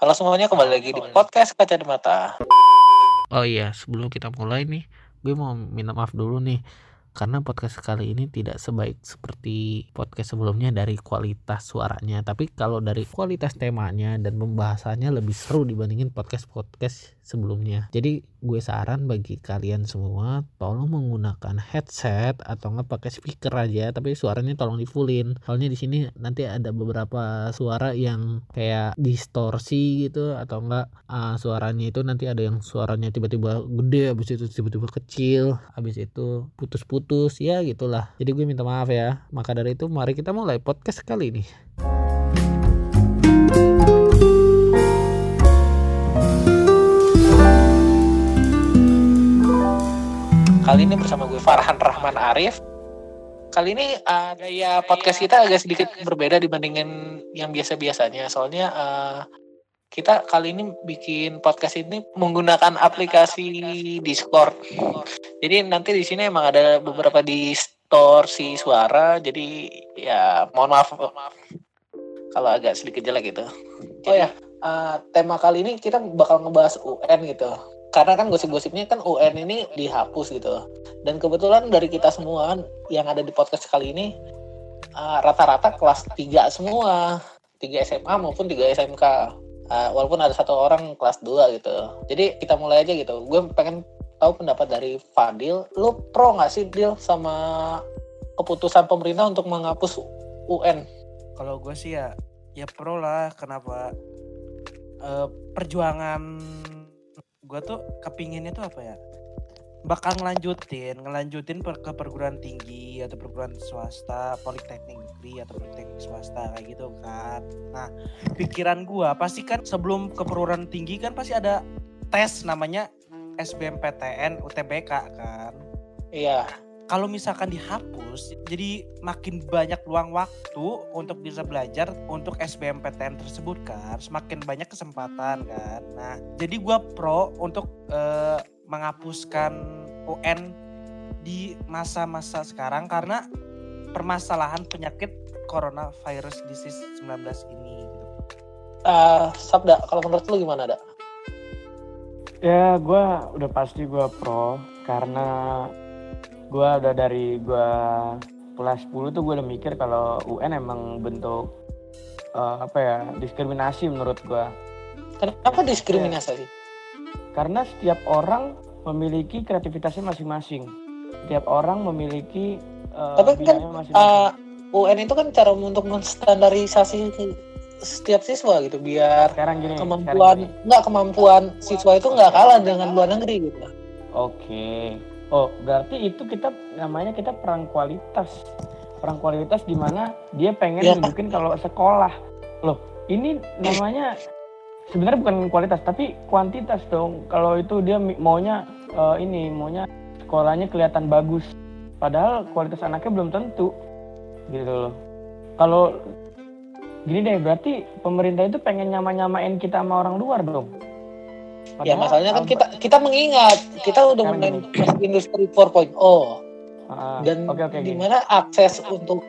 Halo semuanya, kembali lagi di podcast Kaca di Mata. Oh iya, sebelum kita mulai nih, gue mau minta maaf dulu nih. Karena podcast kali ini tidak sebaik seperti podcast sebelumnya dari kualitas suaranya. Tapi kalau dari kualitas temanya dan pembahasannya lebih seru dibandingin podcast-podcast sebelumnya. Jadi gue saran bagi kalian semua tolong menggunakan headset atau nggak pakai speaker aja tapi suaranya tolong di fullin soalnya di sini nanti ada beberapa suara yang kayak distorsi gitu atau enggak uh, suaranya itu nanti ada yang suaranya tiba-tiba gede habis itu tiba-tiba kecil habis itu putus-putus putus ya gitulah. Jadi gue minta maaf ya. Maka dari itu mari kita mulai podcast kali ini kali ini bersama gue Farhan Rahman Arif kali ini uh, gaya podcast kita agak sedikit berbeda dibandingin yang biasa-biasanya soalnya uh, kita kali ini bikin podcast ini menggunakan aplikasi Discord. Jadi nanti di sini emang ada beberapa distorsi suara. Jadi ya mohon maaf, kalau agak sedikit jelek gitu. Oh ya, uh, tema kali ini kita bakal ngebahas UN gitu. Karena kan gosip-gosipnya kan UN ini dihapus gitu. Dan kebetulan dari kita semua yang ada di podcast kali ini uh, rata-rata kelas 3 semua. 3 SMA maupun 3 SMK uh, walaupun ada satu orang kelas 2 gitu. Jadi kita mulai aja gitu. Gue pengen tahu pendapat dari Fadil. Lu pro nggak sih Dil sama keputusan pemerintah untuk menghapus UN kalau gue sih ya ya pro lah. Kenapa? Uh, perjuangan gue tuh kepinginnya tuh apa ya? Bakal ngelanjutin ngelanjutin per, ke perguruan tinggi atau perguruan swasta politeknik negeri atau politeknik swasta kayak gitu kan. Nah pikiran gua pasti kan sebelum ke perguruan tinggi kan pasti ada tes namanya SBMPTN UTBK kan. Iya kalau misalkan dihapus jadi makin banyak luang waktu untuk bisa belajar untuk SBMPTN tersebut kan semakin banyak kesempatan kan nah jadi gua pro untuk uh, menghapuskan UN di masa-masa sekarang karena permasalahan penyakit coronavirus disease 19 ini gitu. Uh, Sabda, kalau menurut lu gimana, Dak? Ya, gue udah pasti gue pro karena gue udah dari gue kelas 10 tuh gue udah mikir kalau UN emang bentuk uh, apa ya diskriminasi menurut gue. Kenapa diskriminasi? Ya karena setiap orang memiliki kreativitasnya masing-masing. Setiap orang memiliki uh, Tapi kan masing -masing. Uh, UN itu kan cara untuk menstandarisasi setiap siswa gitu biar sekarang gini, kemampuan sekarang nggak kemampuan siswa itu nggak kalah dengan luar negeri gitu. Oke. Okay. Oh, berarti itu kita namanya kita perang kualitas. Perang kualitas di mana dia pengen ya. nunjukin kalau sekolah. Loh, ini namanya sebenarnya bukan kualitas tapi kuantitas dong kalau itu dia maunya uh, ini maunya sekolahnya kelihatan bagus padahal kualitas anaknya belum tentu gitu loh kalau gini deh berarti pemerintah itu pengen nyama-nyamain kita sama orang luar dong Padahal, ya masalahnya kan kita kita mengingat kita udah menaik industri 4.0 ah, dan okay, okay, di mana akses untuk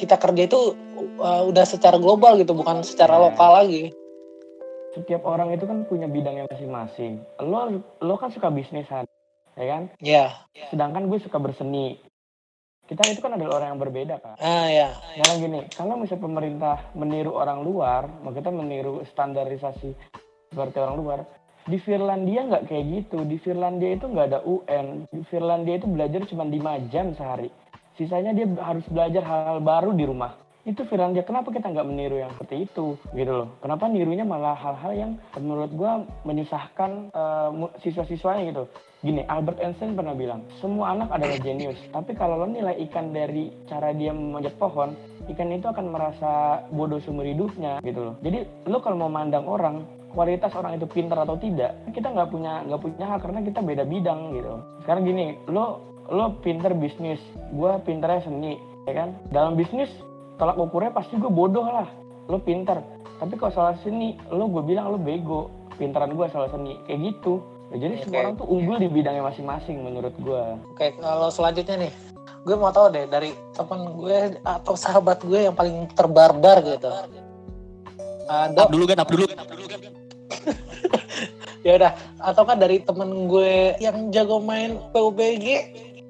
kita kerja itu uh, udah secara global gitu bukan secara yeah. lokal lagi setiap orang itu kan punya bidangnya masing-masing. Lo lo kan suka bisnis kan, ya kan? Iya. Yeah. Sedangkan gue suka berseni. Kita itu kan adalah orang yang berbeda kan. Ah ya. Nah gini, kalau misalnya pemerintah meniru orang luar, maka kita meniru standarisasi seperti orang luar. Di Finlandia nggak kayak gitu. Di Finlandia itu nggak ada UN. Di Finlandia itu belajar cuma 5 jam sehari. Sisanya dia harus belajar hal-hal baru di rumah itu Firanda kenapa kita nggak meniru yang seperti itu gitu loh kenapa nirunya malah hal-hal yang menurut gue menyusahkan uh, siswa-siswanya gitu gini Albert Einstein pernah bilang semua anak adalah jenius tapi kalau lo nilai ikan dari cara dia memanjat pohon ikan itu akan merasa bodoh seumur hidupnya gitu loh jadi lo kalau mau mandang orang kualitas orang itu pintar atau tidak kita nggak punya nggak punya hal karena kita beda bidang gitu. Sekarang gini lo lo pinter bisnis gue pinternya seni ya kan? Dalam bisnis tolak ukurnya pasti gue bodoh lah. Lo pinter tapi kalau salah seni lo gue bilang lo bego pintaran gue salah seni kayak gitu. Nah, jadi okay. semua orang tuh unggul di bidangnya masing-masing menurut gue oke okay, kalau selanjutnya nih gue mau tahu deh dari teman gue atau sahabat gue yang paling terbarbar gitu. Ah, Dok, Up dulu kan, up dulu. ya udah atau kan dari temen gue yang jago main PUBG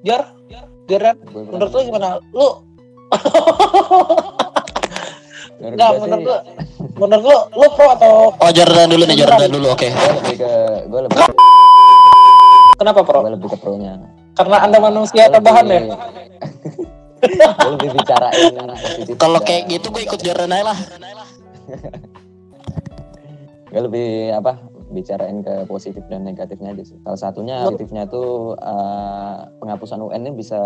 Jar Gue menurut lu gimana? Lu. Enggak menurut lu menurut lu lu pro atau? Oh, Jordan dulu nih, Jordan dulu. Oke. gue lebih ke gue lebih kenapa pro? gue lebih ke pro nya karena anda manusia tambahan ya? Gue lebih bicarain Kalau kayak gitu gue ikut Jordan aja lah. Gue lebih apa bicarain ke positif dan negatifnya aja sih. Salah satunya positifnya tuh eh, penghapusan UN ini bisa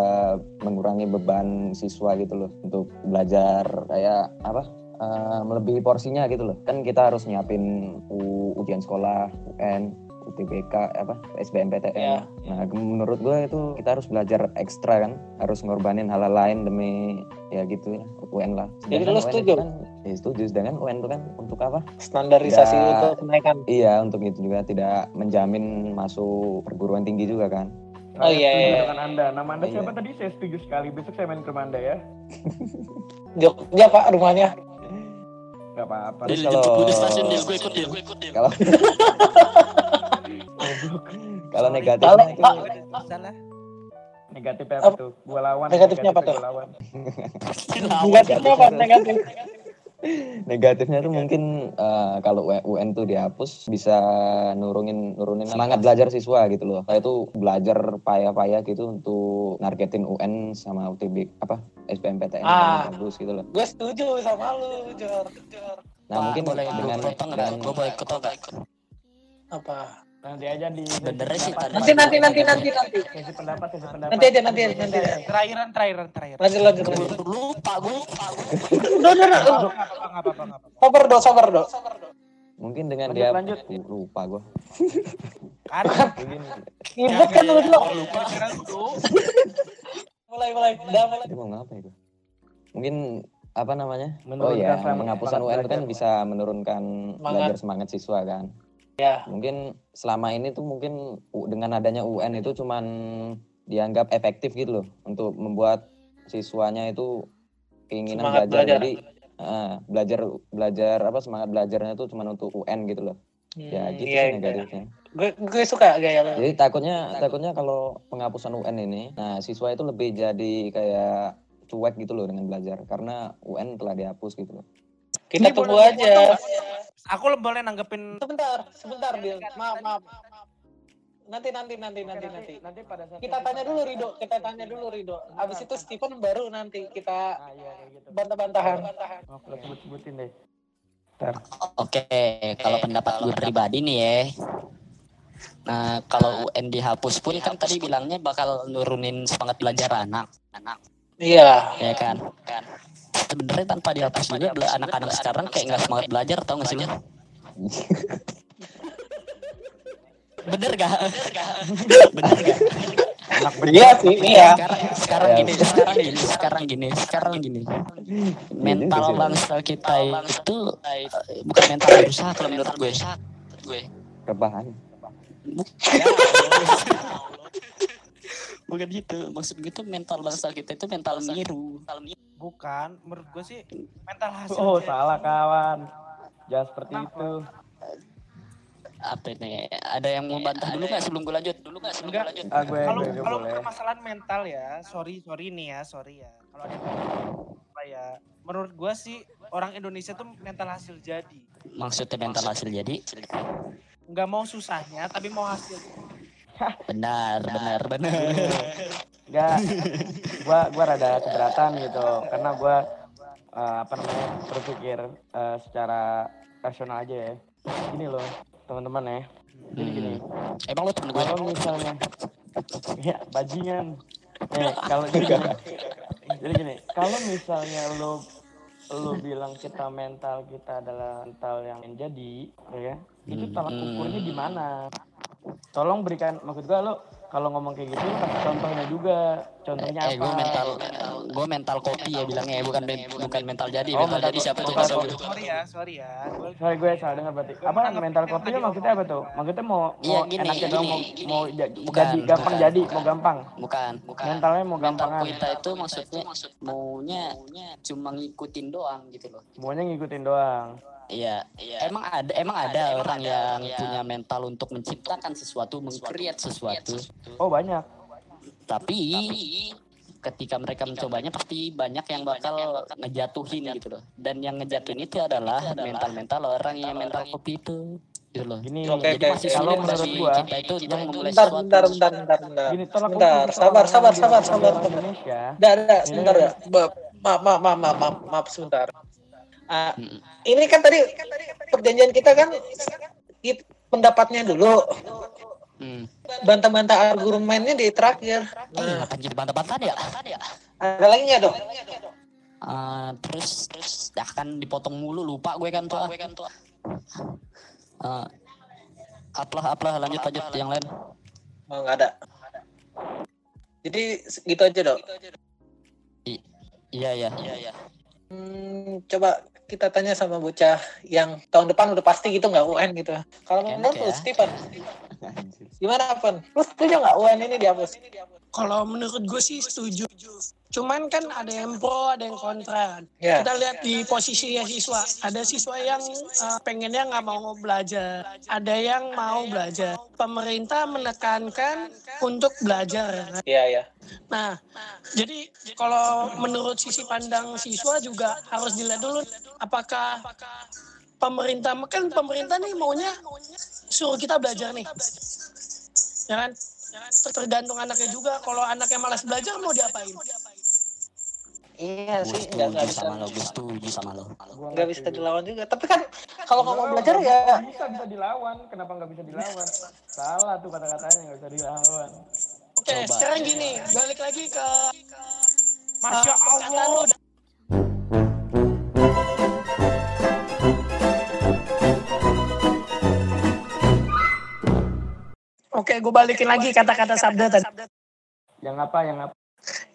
mengurangi beban siswa gitu loh untuk belajar kayak apa eh, melebihi porsinya gitu loh. Kan kita harus nyiapin U- ujian sekolah, UN, UTBK apa SBMPTN. Ya. Nah, menurut gue itu kita harus belajar ekstra kan, harus ngorbanin hal-hal lain demi ya gitu ya UN lah. Jadi Sedangkan UN setuju? itu Kan, ya setuju. Sedangkan UN itu kan untuk apa? standarisasi Ya. untuk kenaikan Iya, untuk itu juga tidak menjamin masuk perguruan tinggi juga kan. Oh, Saya iya, iya. dengan anda. Nama anda Iya. siapa tadi? Saya setuju sekali. Besok saya main ke rumah anda ya. Jogja pak rumahnya Gak apa-apa. Dia kalau- jemput gue di stasiun, dia gue ikut dia. Kalau kalau Sorry. negatifnya Kalau- itu Pak, Salah. Negatif apa Apa? tuh? Gua lawan. Negatifnya apa negatif tuh? lawan. negatifnya apa negatif negatifnya tuh mungkin eh, kalau UN tuh dihapus bisa nurunin nurunin semangat belajar siswa gitu loh. Kayak itu belajar payah-payah gitu untuk nargetin UN sama UTB apa SBMPTN Ah. bagus gitu loh. gue setuju sama lu Jor Jor Nah, mungkin boleh dengan dengan nggak? Gue boleh ikut apa Nanti aja di. Sebenarnya sih nanti nanti nanti nanti nanti Sesi pendapat, sesi pendapat. nanti aja nanti aja nanti aja Terakhiran, terakhiran, terakhiran. lanjut lanjut lanjut Lupa gue, lupa gue. udah udah udah sabar dok sabar dok mungkin dengan Lanjut, dia lanjut. Lupa gua. Kan, ribet kan lu dulu. mulai mulai udah mulai dia mau ngapa itu? Mungkin apa namanya? oh Menurunkan ya, semangat- penghapusan semangat UN itu kan bisa menurunkan belajar semangat siswa kan. Ya Mungkin selama ini tuh mungkin dengan adanya UN itu cuman dianggap efektif gitu loh untuk membuat siswanya itu keinginan Semangat belajar. belajar. Jadi eh, belajar belajar apa semangat belajarnya itu cuman untuk UN gitu loh. Ya Hmm, gitu iya, sih iya. negatifnya. gue gue suka gaya lu Jadi takutnya takutnya kalau penghapusan UN ini, nah siswa itu lebih jadi kayak cuek gitu loh dengan belajar karena UN telah dihapus gitu loh. kita Ini tunggu aja? Aku boleh nanggepin sebentar sebentar Bil maaf maaf nanti nanti nanti Oke, nanti nanti nanti pada saat kita tanya dulu Rido kita tanya dulu Rido abis itu Stephen baru nanti kita Ah iya gitu. bantah-bantahan Oke, sebut-sebutin deh. Oke, kalau pendapat gue pribadi nih ya. Nah, kalau UN dihapus pun kan tadi bilangnya bakal nurunin semangat belajar anak. Anak, iya ya kan? Kan. Sebenarnya tanpa dihapus juga anak-anak sekarang kayak nggak semangat belajar tau gak sih lu? Bener gak? Bener gak? Anak iya sih iya Sekarang, sekarang Ya. gini, sekarang gini, sekarang gini, sekarang gini. Mental sih. bangsa kita itu eh, bukan mental yang rusak kalau menurut gue. Gue. Rebahan. Bukan gitu, maksud gue tuh mental bangsa kita itu mental miru. Mental miru. bukan menurut gue sih mental hasil Oh, jadi- salah kawan. Jangan seperti Kenapa? itu. Apa nih? Ada yang mau bantah dulu nggak sebelum gue lanjut? Dulu nggak sebelum gue lanjut? Gue, kalau kalau permasalahan mental ya sorry sorry nih ya sorry ya kalau ada apa ya menurut gue sih orang Indonesia tuh mental hasil jadi Maksudnya mental hasil jadi? nggak mau susahnya tapi mau hasil Benar, benar, benar. Enggak. gua gua rada keberatan gitu karena gua eh, apa namanya berpikir eh, secara rasional aja ya. Gini loh, teman-teman ya. Jadi gini, Emang lo temen gue? kalau misalnya ya bajingan. Eh, kalau gini, jadi gini, kalau misalnya lo lo bilang kita mental kita adalah mental yang menjadi, ya, itu tolak Hmm. ukurnya di mana? Tolong berikan, maksud gua lo kalau ngomong kayak gitu lo kasih contohnya juga, contohnya Eh, apa? gue mental, gue mental kopi ya bilangnya, bukan men- bukan mental jadi. Oh, mental mental jadi siapa tuh? mental gue- sorry ya sorry ya Gua- Sorry gue salah dengar berarti. Apa mental kopi lo maksudnya apa tuh? Maksudnya mau Iya, mau gini, enaknya dong mau gini, mau gini. ja- Bukan, jadi gampang bukan. jadi, mau gampang. Bukan, bukan. Mentalnya mau mental gampangan. kita itu maksudnya maunya cuma ngikutin doang gitu loh. Semuanya ngikutin doang. Iya, emang ada emang ada orang yang punya mental untuk menciptakan sesuatu, mengcreate sesuatu. Oh banyak. Tapi ketika mereka mencobanya pasti banyak yang bakal ngejatuhin gitu loh. Dan yang ngejatuhin itu adalah mental-mental orang yang mental kopi itu. Gitu loh. Gini, Oke, Jadi oke, masih kalau menurut gua, kita itu untuk memulai Bentar, sesuatu. bentar, bentar, bentar, bentar. gini tolak Bentar, sabar, sabar, sabar, sabar. Indonesia. Dah, Ini sebentar ya. Maaf, maaf, maaf, maaf, maaf, maaf sebentar. Mm-mm. ini kan tadi perjanjian kita kan it- pendapatnya dulu, Hmm. bantah-bantah argumennya di terakhir. Eh, Nah, ngapain jadi bantah-bantah ya? ada lagi nggak dong? Ah, terus terus dah kan dipotong mulu lupa gue kan tuh. Gue kan tuh. Ah, apalah apalah lanjut lanjut yang lain. Oh, nggak ada. Jadi gitu aja dong. Iya iya iya iya. Hmm, coba kita tanya sama bocah yang tahun depan udah pasti gitu nggak UN gitu. Kalau menurut lu, ya. Stephen, gimana Pan? Lu setuju nggak UN ini dihapus? Kalau menurut gue sih setuju. Cuman kan ada yang pro, ada yang kontra. Ya. Kita lihat di posisi siswa. Ada siswa yang eh, pengennya nggak mau belajar. Ada yang mau belajar. Pemerintah menekankan untuk belajar. Iya, ya. Nah, jadi kalau menurut sisi pandang siswa juga harus dilihat dulu apakah pemerintah kan pemerintah nih maunya suruh kita belajar nih. Ya kan? Tergantung anaknya juga. Kalau anaknya malas belajar mau diapain? Iya sih, nggak bisa sama lo, gue setuju sama lo. Nggak bisa setuju. dilawan juga. Tapi kan kalau nggak mau belajar ya bisa bisa dilawan. Kenapa nggak bisa dilawan? Salah tuh kata-katanya nggak bisa dilawan. Oke, Coba. sekarang gini, balik lagi ke Masya Allah. Oke, gue balikin lagi kata-kata sabda tadi. Yang apa? Yang apa?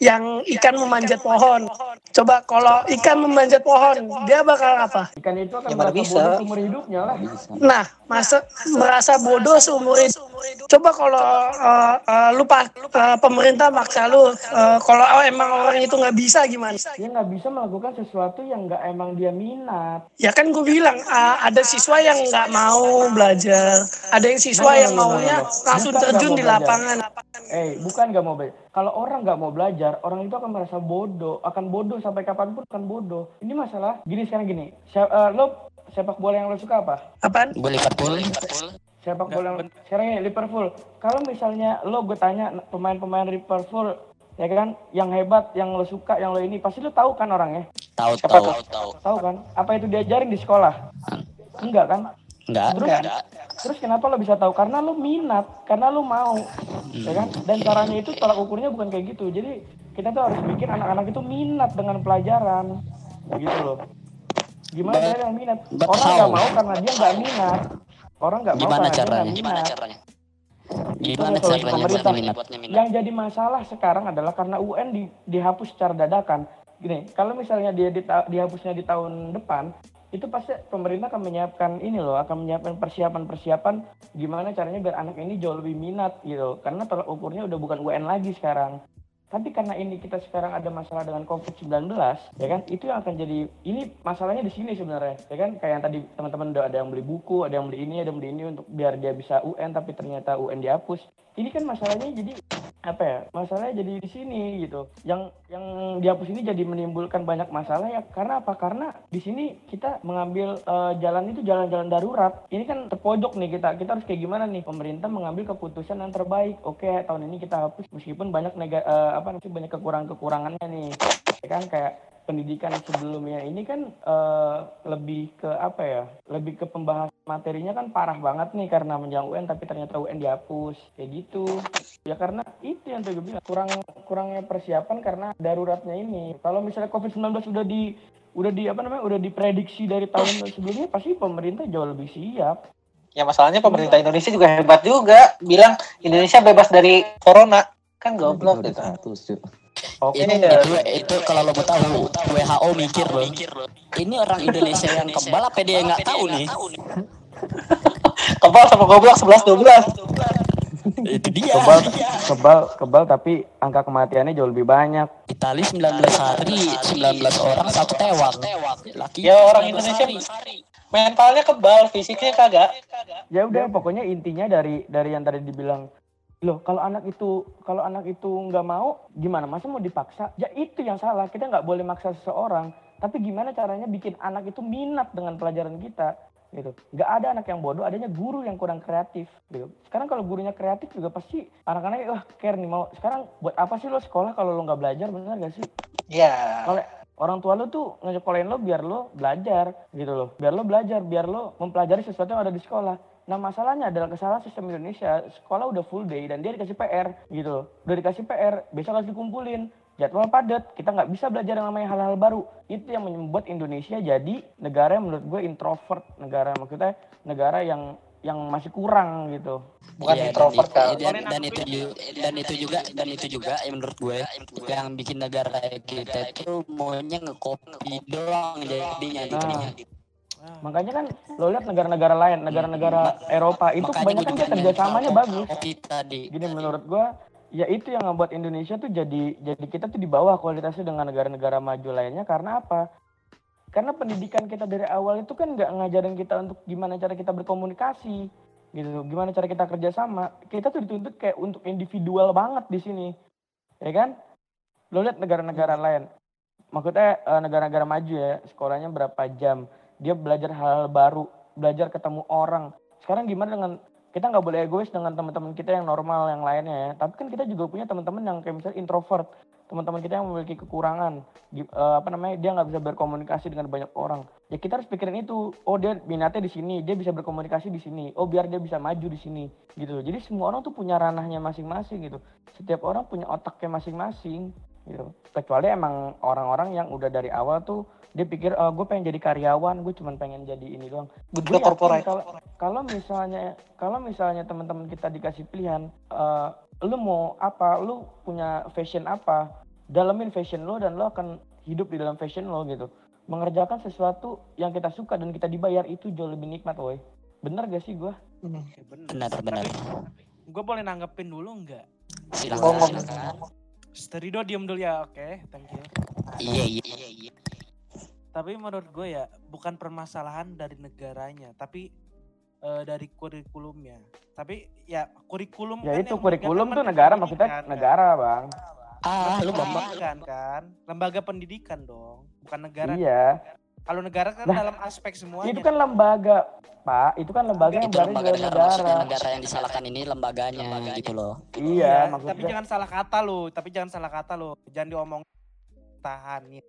Yang ikan memanjat pohon. Coba kalau ikan memanjat pohon, dia bakal apa? Ikan itu akan Ya, bisa. seumur hidupnya lah. Nah, masa merasa bodoh seumur hidup. Coba kalau uh, uh, lupa uh, pemerintah maksa lu, uh, kalau emang orang itu nggak bisa gimana? Dia nggak bisa melakukan sesuatu yang nggak emang dia minat. Ya kan gue bilang uh, ada siswa yang nggak mau belajar, ada yang siswa Nah, yang nah, maunya nah, langsung Bukan terjun di lapangan. Eh, bukan nggak mau belajar. Kalau orang nggak mau belajar, orang itu akan merasa bodoh, akan bodoh sampai kapan pun akan bodoh. Ini masalah. Gini sekarang gini, Sia- eh, lo sepak bola yang lo suka apa? Apaan? Gue Liverpool. Sepak bola yang sekarang ini Liverpool. Kalau misalnya lo gue tanya pemain-pemain Liverpool ya kan yang hebat, yang lo suka, yang lo ini pasti lo tahu kan orangnya. Tahu tahu tahu. Tahu kan? Apa itu diajarin di sekolah? Enggak kan? Enggak, Terus, enggak. terus kenapa lo bisa tahu? Karena lo minat, karena lo mau, ya kan? Dan caranya itu tolak ukurnya bukan kayak gitu. Jadi kita tuh harus bikin anak-anak itu minat dengan pelajaran, gitu loh. Gimana But- cara yang minat? but Orang how? nggak mau karena dia nggak minat. Orang nggak mau Gimana karena dia caranya? nggak Gimana minat. caranya? Itu Gimana caranya pemerintah. minat? Yang jadi masalah sekarang adalah karena UN di, dihapus secara dadakan. Gini, kalau misalnya dia dita- dihapusnya di tahun depan, itu pasti pemerintah akan menyiapkan ini loh, akan menyiapkan persiapan-persiapan gimana caranya biar anak ini jauh lebih minat gitu. Karena tolak ukurnya udah bukan UN lagi sekarang. Tapi karena ini kita sekarang ada masalah dengan COVID-19, ya kan? Itu yang akan jadi ini masalahnya di sini sebenarnya, ya kan? Kayak yang tadi teman-teman udah ada yang beli buku, ada yang beli ini, ada yang beli ini untuk biar dia bisa UN tapi ternyata UN dihapus. Ini kan masalahnya jadi apa ya? Masalahnya jadi di sini gitu. Yang yang dihapus ini jadi menimbulkan banyak masalah ya karena apa? Karena di sini kita mengambil eh, jalan itu jalan-jalan darurat. Ini kan terpojok nih kita. Kita harus kayak gimana nih? Pemerintah mengambil keputusan yang terbaik. Oke, tahun ini kita hapus meskipun banyak nega, eh, apa banyak kekurangan-kekurangannya nih. Ya kan kayak pendidikan sebelumnya ini kan eh, lebih ke apa ya? Lebih ke pembahasan materinya kan parah banget nih karena menjelang UN tapi ternyata UN dihapus kayak gitu. Ya karena itu yang tadi gue bilang kurang kurangnya persiapan karena daruratnya ini. Kalau misalnya COVID-19 udah di udah di apa namanya udah diprediksi dari tahun sebelumnya pasti pemerintah jauh lebih siap. Ya masalahnya pemerintah Indonesia juga hebat juga. Bilang Indonesia bebas dari corona. Kan goblok gitu. Oke. Itu, Iya. itu, itu kalau lo mau tahu WHO mikir loh. Ini orang Indonesia yang kebal apa dia nggak tahu nih? Kebal sama goblok 11 12. Itu dia. Kebal, kebal, kebal tapi angka kematiannya jauh lebih banyak. Itali 19 hari, 19 orang satu tewang. Laki Ya orang Indonesia mentalnya kebal fisiknya kagak ya udah pokoknya intinya dari dari yang tadi dibilang loh kalau anak itu kalau anak itu nggak mau gimana? Masa mau dipaksa? Ya itu yang salah. Kita nggak boleh maksa seseorang. Tapi gimana caranya bikin anak itu minat dengan pelajaran kita? Gitu. Nggak ada anak yang bodoh adanya guru yang kurang kreatif. Gitu. Sekarang kalau gurunya kreatif juga pasti anak-anaknya wah care nih mau sekarang buat apa sih lo sekolah kalau lo nggak belajar benar gak sih? Ya kalau orang tua lo tuh ngejekolain lo biar lo belajar gitu loh. Biar lo belajar biar lo mempelajari sesuatu yang ada di sekolah nah masalahnya adalah kesalahan sistem Indonesia sekolah udah full day dan dia dikasih PR gitu loh. Udah dikasih PR besok harus dikumpulin. Jadwal padat kita nggak bisa belajar yang namanya hal-hal baru. Itu yang membuat Indonesia jadi negara yang menurut gue introvert negara maksudnya negara yang yang masih kurang gitu. Bukan Iya, introvert dan, kan dan, dan itu ju- dan itu juga dan itu juga yang menurut gue yang bikin negara kita itu maunya ngekopi doang jadinya Nah. jadinya. Makanya kan lo lihat negara-negara lain negara-negara Eropa itu Makanya kebanyakan gue dia juga kerjasamanya bagus. Kopi tadi. Gini menurut gua ya itu yang membuat Indonesia tuh jadi jadi kita tuh di bawah kualitasnya dengan negara-negara maju lainnya. Karena apa? Karena pendidikan kita dari awal itu kan nggak ngajarin kita untuk gimana cara kita berkomunikasi gitu, gimana cara kita kerjasama. Kita tuh dituntut kayak untuk individual banget di sini, ya kan? Lo lihat negara-negara lain, maksudnya eh, negara-negara maju ya, sekolahnya berapa jam, dia belajar hal-hal baru, belajar ketemu orang. Sekarang gimana dengan kita nggak boleh egois dengan teman-teman kita yang normal yang lainnya ya. Tapi kan kita juga punya teman-teman yang kayak misalnya introvert, teman-teman kita yang memiliki kekurangan, eh, apa namanya dia nggak bisa berkomunikasi dengan banyak orang. Ya kita harus pikirin itu. Oh dia minatnya di sini, dia bisa berkomunikasi di sini. Oh biar dia bisa maju di sini, gitu. Jadi semua orang tuh punya ranahnya masing-masing gitu. Setiap orang punya otaknya masing-masing gitu. Kecuali emang orang-orang yang udah dari awal tuh dia pikir oh, gue pengen jadi karyawan, gue cuma pengen jadi ini doang. Gue yakin corporate. kalau kalau misalnya kalau misalnya teman-teman kita dikasih pilihan eh, lu mau apa lu punya fashion apa dalamin fashion lo dan lo akan hidup di dalam fashion lo gitu mengerjakan sesuatu yang kita suka dan kita dibayar itu jauh lebih nikmat woy bener gak sih gua Hmm. Bener. benar benar Gue boleh nanggepin dulu nggak? silakan Ngomong. silakan Sterido diem dulu ya, oke, thank you. iya iya. Tapi menurut gue ya bukan permasalahan dari negaranya, tapi eh, dari kurikulumnya. Tapi ya kurikulum ya kan itu yang kurikulum tuh negara maksudnya kan? negara bang. Ah lu bambang. pendidikan kan, lembaga pendidikan dong, bukan negara. iya. Kalau negara kan Lah, dalam aspek semuanya. itu kan lembaga pak. Itu kan lembaga yang itu berada di lembaga dalam negara. Maksudnya negara. negara yang disalahkan ini lembaganya gitu loh. Iya tapi maksudnya. jangan salah kata lo, tapi jangan salah kata lo, jangan diomong tahanin.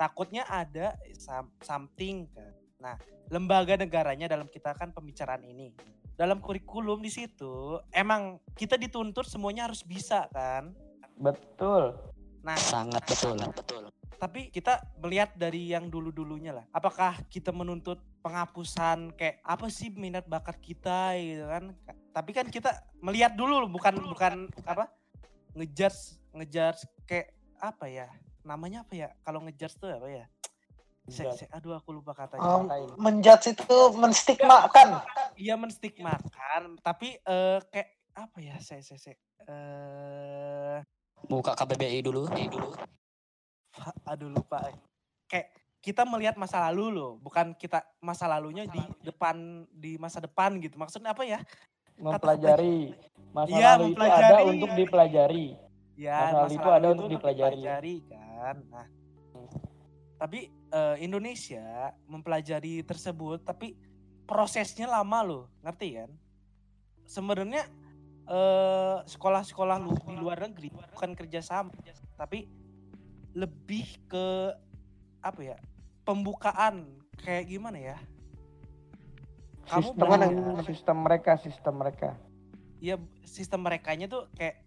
Takutnya ada some- something kan. Nah, lembaga negaranya dalam kita kan pembicaraan ini. Dalam kurikulum di situ emang kita dituntut semuanya harus bisa kan. betul Nah, sangat betul betul tapi kita melihat dari yang dulu-dulunya lah. Apakah kita menuntut penghapusan kayak apa sih minat bakat kita gitu kan? Tapi kan kita melihat dulu bukan bukan apa? ngejudge ngejudge kayak apa ya? Namanya apa ya? Kalau ngejudge tuh apa ya? Se- se- aduh aku lupa katanya. Um, menjudge itu menstigmakan Iya menstigmakan, tapi eh kayak apa ya? Saya saya saya eh buka KBBI dulu dulu Fa- aduh lupa eh. kayak kita melihat masa lalu loh bukan kita masa lalunya di depan di masa depan gitu maksudnya apa ya mempelajari masa Iya, lalu itu mempelajari. ada untuk dipelajari ya Masa lalu itu ada untuk dipelajari. kan nah tapi eh, Indonesia mempelajari tersebut tapi prosesnya lama loh ngerti kan? Sebenarnya eh, sekolah-sekolah lu di luar negeri bukan kerjasama tapi lebih ke apa ya pembukaan kayak gimana ya? Kamu sistem belajar sistem mereka sistem mereka. Ya sistem merekanya tuh kayak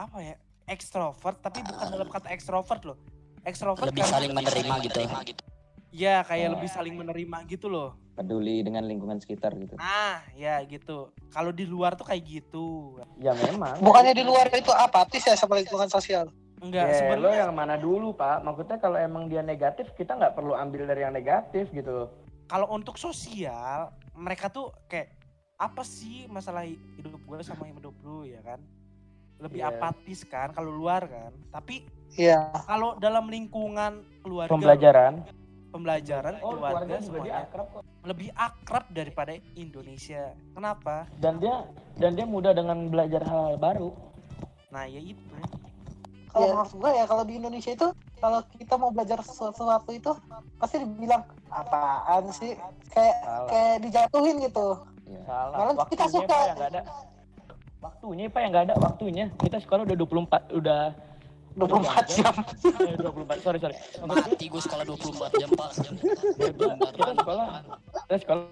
apa ya ekstrovert tapi bukan dalam kata ekstrovert loh ekstrovert lebih karena- saling menerima gitu. Ya kayak lebih saling menerima gitu loh. Peduli dengan lingkungan sekitar gitu. Nah ya gitu. Kalau di luar tuh kayak gitu. Ya memang. Bukannya di luar itu apatis ya sama lingkungan sosial? Enggak lo sebenarnya yang mana dulu pak? Maksudnya kalau emang dia negatif kita nggak perlu ambil dari yang negatif gitu. Kalau untuk sosial mereka tuh kayak apa sih masalah hidup gue sama hidup lu ya kan? Lebih Iya. apatis kan kalau luar kan. Tapi iya kalau dalam lingkungan keluarga pembelajaran pembelajaran Oh, keluarga keluarga semuanya akrab kok. lebih akrab daripada Indonesia. Kenapa? Dan dia dan dia mudah dengan belajar hal baru. Nah ya itu. Kalau Iya. menurut gue ya kalau di Indonesia itu kalau kita mau belajar sesuatu itu pasti dibilang apaan sih kayak Salah. kayak dijatuhin gitu. Salah. Malah kita Waktunya suka. Pak yang nggak ada. Waktunya Pak yang nggak ada waktunya. Kita sekolah udah 24 udah 24 jam. eh, 24 sorry sorry. Mati gue sekolah 24 jam pak. kita sekolah kita sekolah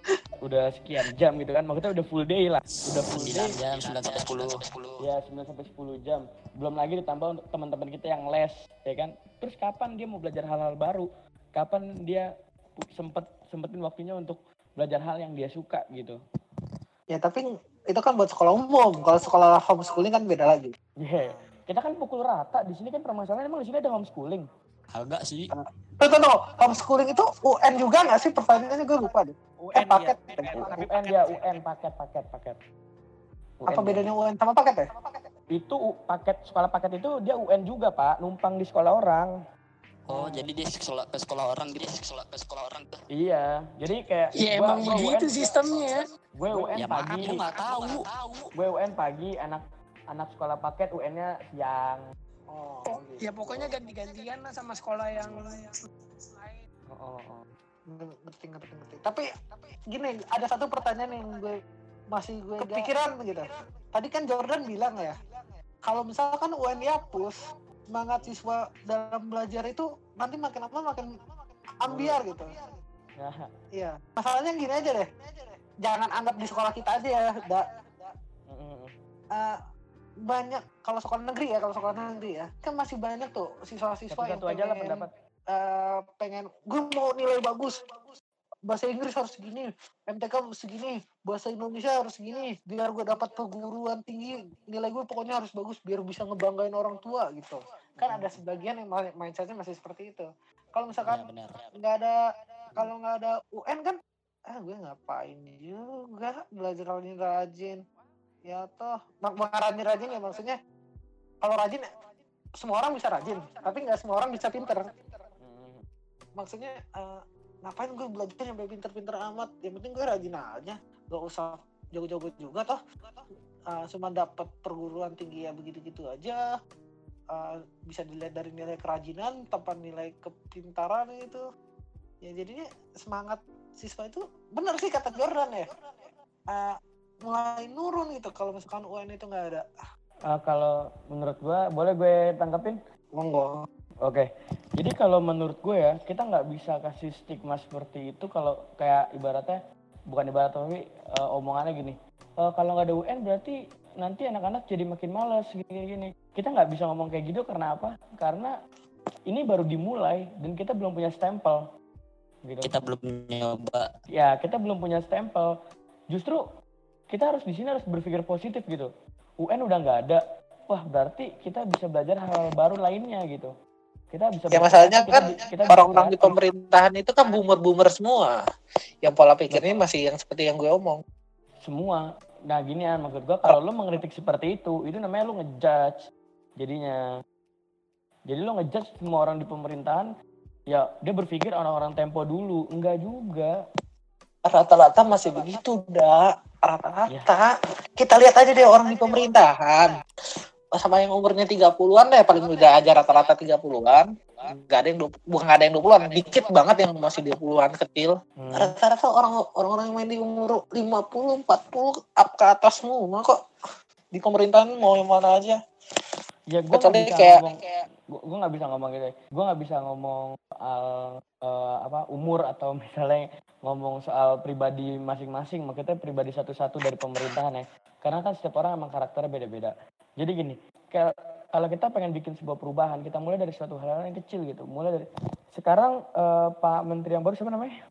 udah sekian jam gitu kan maksudnya udah full day lah udah full day 9 jam, 9 sampai 10. ya 9 sampai 10 jam belum lagi ditambah untuk teman-teman kita yang les ya kan terus kapan dia mau belajar hal-hal baru kapan dia sempet sempetin waktunya untuk belajar hal yang dia suka gitu Ya tapi itu kan buat sekolah umum. Kalau sekolah homeschooling kan beda lagi. yeah. Kita kan pukul rata di sini kan permasalahan emang di sini ada homeschooling Agak sih. Tuh, tuh, tuh, homeschooling itu UN juga nggak sih? Pertanyaannya gue lupa deh. UN paket. ya. Tapi UN ya UN paket paket paket Apa UN. bedanya UN sama paket ya? itu paket sekolah paket itu dia UN juga pak numpang di sekolah orang Oh, jadi dia sekolah ke sekolah orang gitu. Sekolah ke sekolah orang tuh. Iya, jadi kayak Ya gua- emang begitu UN sistemnya. Gue UN Ya pagi, makanya nggak tahu. gue UN pagi, anak anak sekolah paket UN-nya siang. Oh, Ya pokoknya ganti-gantian lah sama sekolah yang lain. Oh, oh, oh. ngerti ngerti ngerti. Tapi gini, ada satu pertanyaan yang gue masih gue kepikiran gitu. Tadi kan Jordan bilang ya, kalau misalkan UN dihapus, semangat siswa dalam belajar itu nanti makin lama makin ambiar gitu. Nah, Iya. Masalahnya gini aja deh. Jangan anggap di sekolah kita aja ya. Da, eh, banyak kalau sekolah negeri ya, kalau sekolah negeri ya, kan masih banyak tuh siswa-siswa yang satu-satu aja lah pengen- pendapat. eh, pengen gue mau nilai bagus. Bahasa Inggris harus segini MTK segini bahasa Indonesia harus segini biar gue dapat perguruan tinggi nilai gue pokoknya harus bagus biar bisa ngebanggain orang tua gitu. Kan ada sebagian yang mindsetnya masih seperti itu. Kalau misalkan benar. nggak ada kalau nggak ada UN kan ah gue ngapain juga belajar rajin-rajin ya toh mak- bukan rajin-rajin ya maksudnya. Kalau rajin semua orang bisa rajin tapi nggak semua orang bisa pinter. Mm, maksudnya eh, ngapain gue belajar sampai pinter-pinter amat? Yang penting gue rajin aja. Gak usah jago-jago juga toh. Eh, cuma dapat perguruan tinggi ya begitu-gitu aja. Eh, bisa dilihat dari nilai kerajinan tanpa nilai kepintaran itu ya jadinya semangat siswa itu benar sih kata Jordan ya. Eh, mulai nurun gitu kalau misalkan UN itu nggak ada Ah, kalau menurut gue, boleh gue tangkapin? monggo Oke, jadi kalau menurut gue ya, kita nggak bisa kasih stigma seperti itu kalau kayak ibaratnya, bukan ibarat tapi eh, omongannya gini, "Eh, kalau nggak ada UN berarti nanti anak-anak jadi makin males gini-gini. Kita nggak bisa ngomong kayak gitu karena apa? Karena ini baru dimulai dan kita belum punya stempel. Gitu. Kita belum nyoba. Ya, kita belum punya stempel. Justru kita harus di sini harus berpikir positif gitu. UN udah nggak ada, wah berarti kita bisa belajar hal baru lainnya gitu. Kita bisa Ya masalahnya kita kan kita orang-orang di pemerintahan itu kan boomer-boomer semua yang pola pikirnya masih yang seperti yang gue omong semua. Nah gini kan maksud gua kalau lu mengkritik seperti itu, itu namanya lu ngejudge jadinya. Jadi lu ngejudge semua orang di pemerintahan, ya dia berpikir orang-orang tempo dulu, enggak juga. rata-rata masih begitu dah rata-rata kita lihat aja deh orang di pemerintahan sama yang umurnya 30-an deh paling udah aja rata-rata 30-an nggak ada yang dua- bukan ada yang 20-an dikit banget yang masih 20-an kecil Hmm. rata-rata orang orang-orang yang main di umur 50 40 up ke atas semua kok di pemerintahan mau yang mana aja Ya nggak kecuali bisa kayak ngomong, gua nggak bisa ngomong gitu. ya. Gua nggak bisa ngomong soal eh, apa umur atau misalnya ngomong soal pribadi masing-masing, maksudnya pribadi satu-satu dari pemerintahan ya. Karena kan setiap orang emang karakternya beda-beda. Jadi gini, kalau kita pengen bikin sebuah perubahan, kita mulai dari suatu hal yang kecil gitu. Mulai dari sekarang eh, Pak Menteri yang baru siapa namanya?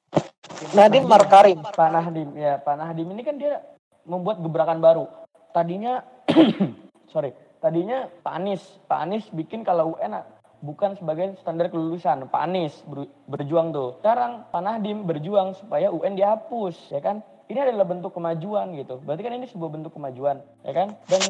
Nadiem Markarim Pak Nahdim ya Pak Nahdim ini kan dia membuat gebrakan baru tadinya sorry tadinya Pak Anies Pak Anies bikin kalau UN bukan sebagai standar kelulusan. Pak Anies ber- berjuang tuh. Sekarang Pak Nahdim berjuang supaya UN dihapus ya kan ini adalah bentuk kemajuan gitu. Berarti kan ini sebuah bentuk kemajuan, ya kan? Dan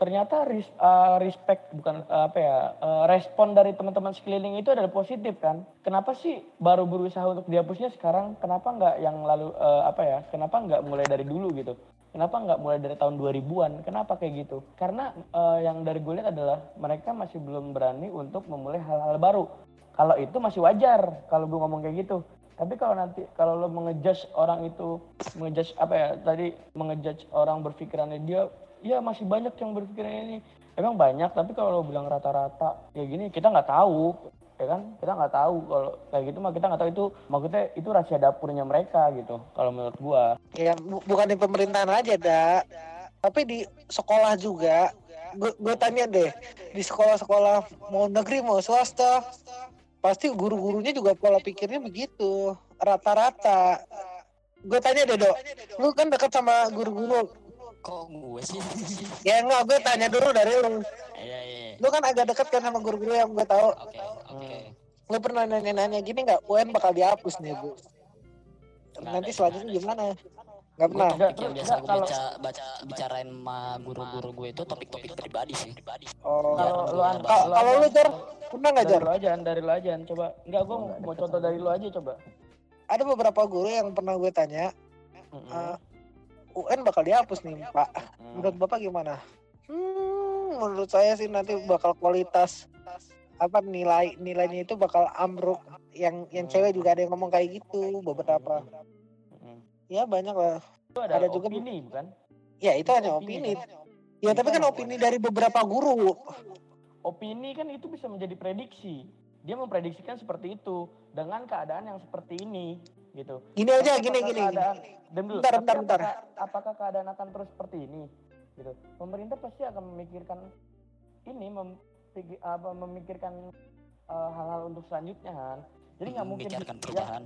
ternyata ris, uh, respect bukan uh, apa ya, uh, respon dari teman-teman sekeliling itu adalah positif kan? Kenapa sih baru berusaha untuk dihapusnya sekarang? Kenapa nggak yang lalu uh, apa ya? Kenapa nggak mulai dari dulu gitu? Kenapa nggak mulai dari tahun 2000-an? Kenapa kayak gitu? Karena uh, yang dari gue lihat adalah mereka masih belum berani untuk memulai hal-hal baru. Kalau itu masih wajar kalau gue ngomong kayak gitu. Tapi kalau nanti kalau lo mengejudge orang itu mengejudge apa ya tadi mengejudge orang berpikirannya dia ya masih banyak yang berpikiran ini emang banyak tapi kalau lo bilang rata-rata ya gini kita nggak tahu ya kan kita nggak tahu kalau kayak gitu mah kita nggak tahu itu maksudnya itu rahasia dapurnya mereka gitu kalau menurut gua Ya bu- bukan di pemerintahan aja, dak. Tapi di sekolah juga. Gue tanya deh, di sekolah-sekolah mau negeri mau swasta, pasti guru-gurunya juga pola pikirnya begitu, rata-rata. Gue tanya deh, Dok. Lu kan dekat sama guru-guru. Kok gue sih? Ya enggak, gue tanya dulu dari lu. Iya iya. Lu kan agak dekat kan sama guru-guru yang gue tahu. Oke oke. Lu pernah nanya-nanya gini nggak? UN bakal dihapus nih, Bu. Nanti selanjutnya nggak gimana? Nggak Gue pernah. topik yang biasa gue kalau- baca, baca bicarain sama guru-guru gue itu topik-topik pribadi sih. Oh. kalau lu Kalau lu Jar, pernah nggak dari Jar? lo aja dari lo aja coba enggak gua Oh, nggak mau deket contoh dari lo aja coba Ada beberapa guru yang pernah gue tanya, eh, UN bakal dihapus nih, Pak. Mm. Menurut Bapak gimana? Hmm, menurut saya sih nanti bakal kualitas apa nilai nilainya itu bakal ambruk. Yang yang cewek juga ada yang ngomong kayak gitu beberapa. Ya banyak lah. itu ada, Ada juga- opini bukan Ya itu hanya Opini, opini. kan? Ya tapi kan opini dari beberapa guru. opini kan itu bisa menjadi prediksi dia memprediksikan seperti itu dengan keadaan yang seperti ini gitu Gini aja, gini apakah gini. gini. keadaan, dulu. Bentar, bentar, bentar. apakah, apakah keadaan akan terus seperti ini gitu pemerintah pasti akan memikirkan ini mem, apa, memikirkan eh, hal-hal untuk selanjutnya kan jadi nggak mungkin Membicarakan ya, perubahan.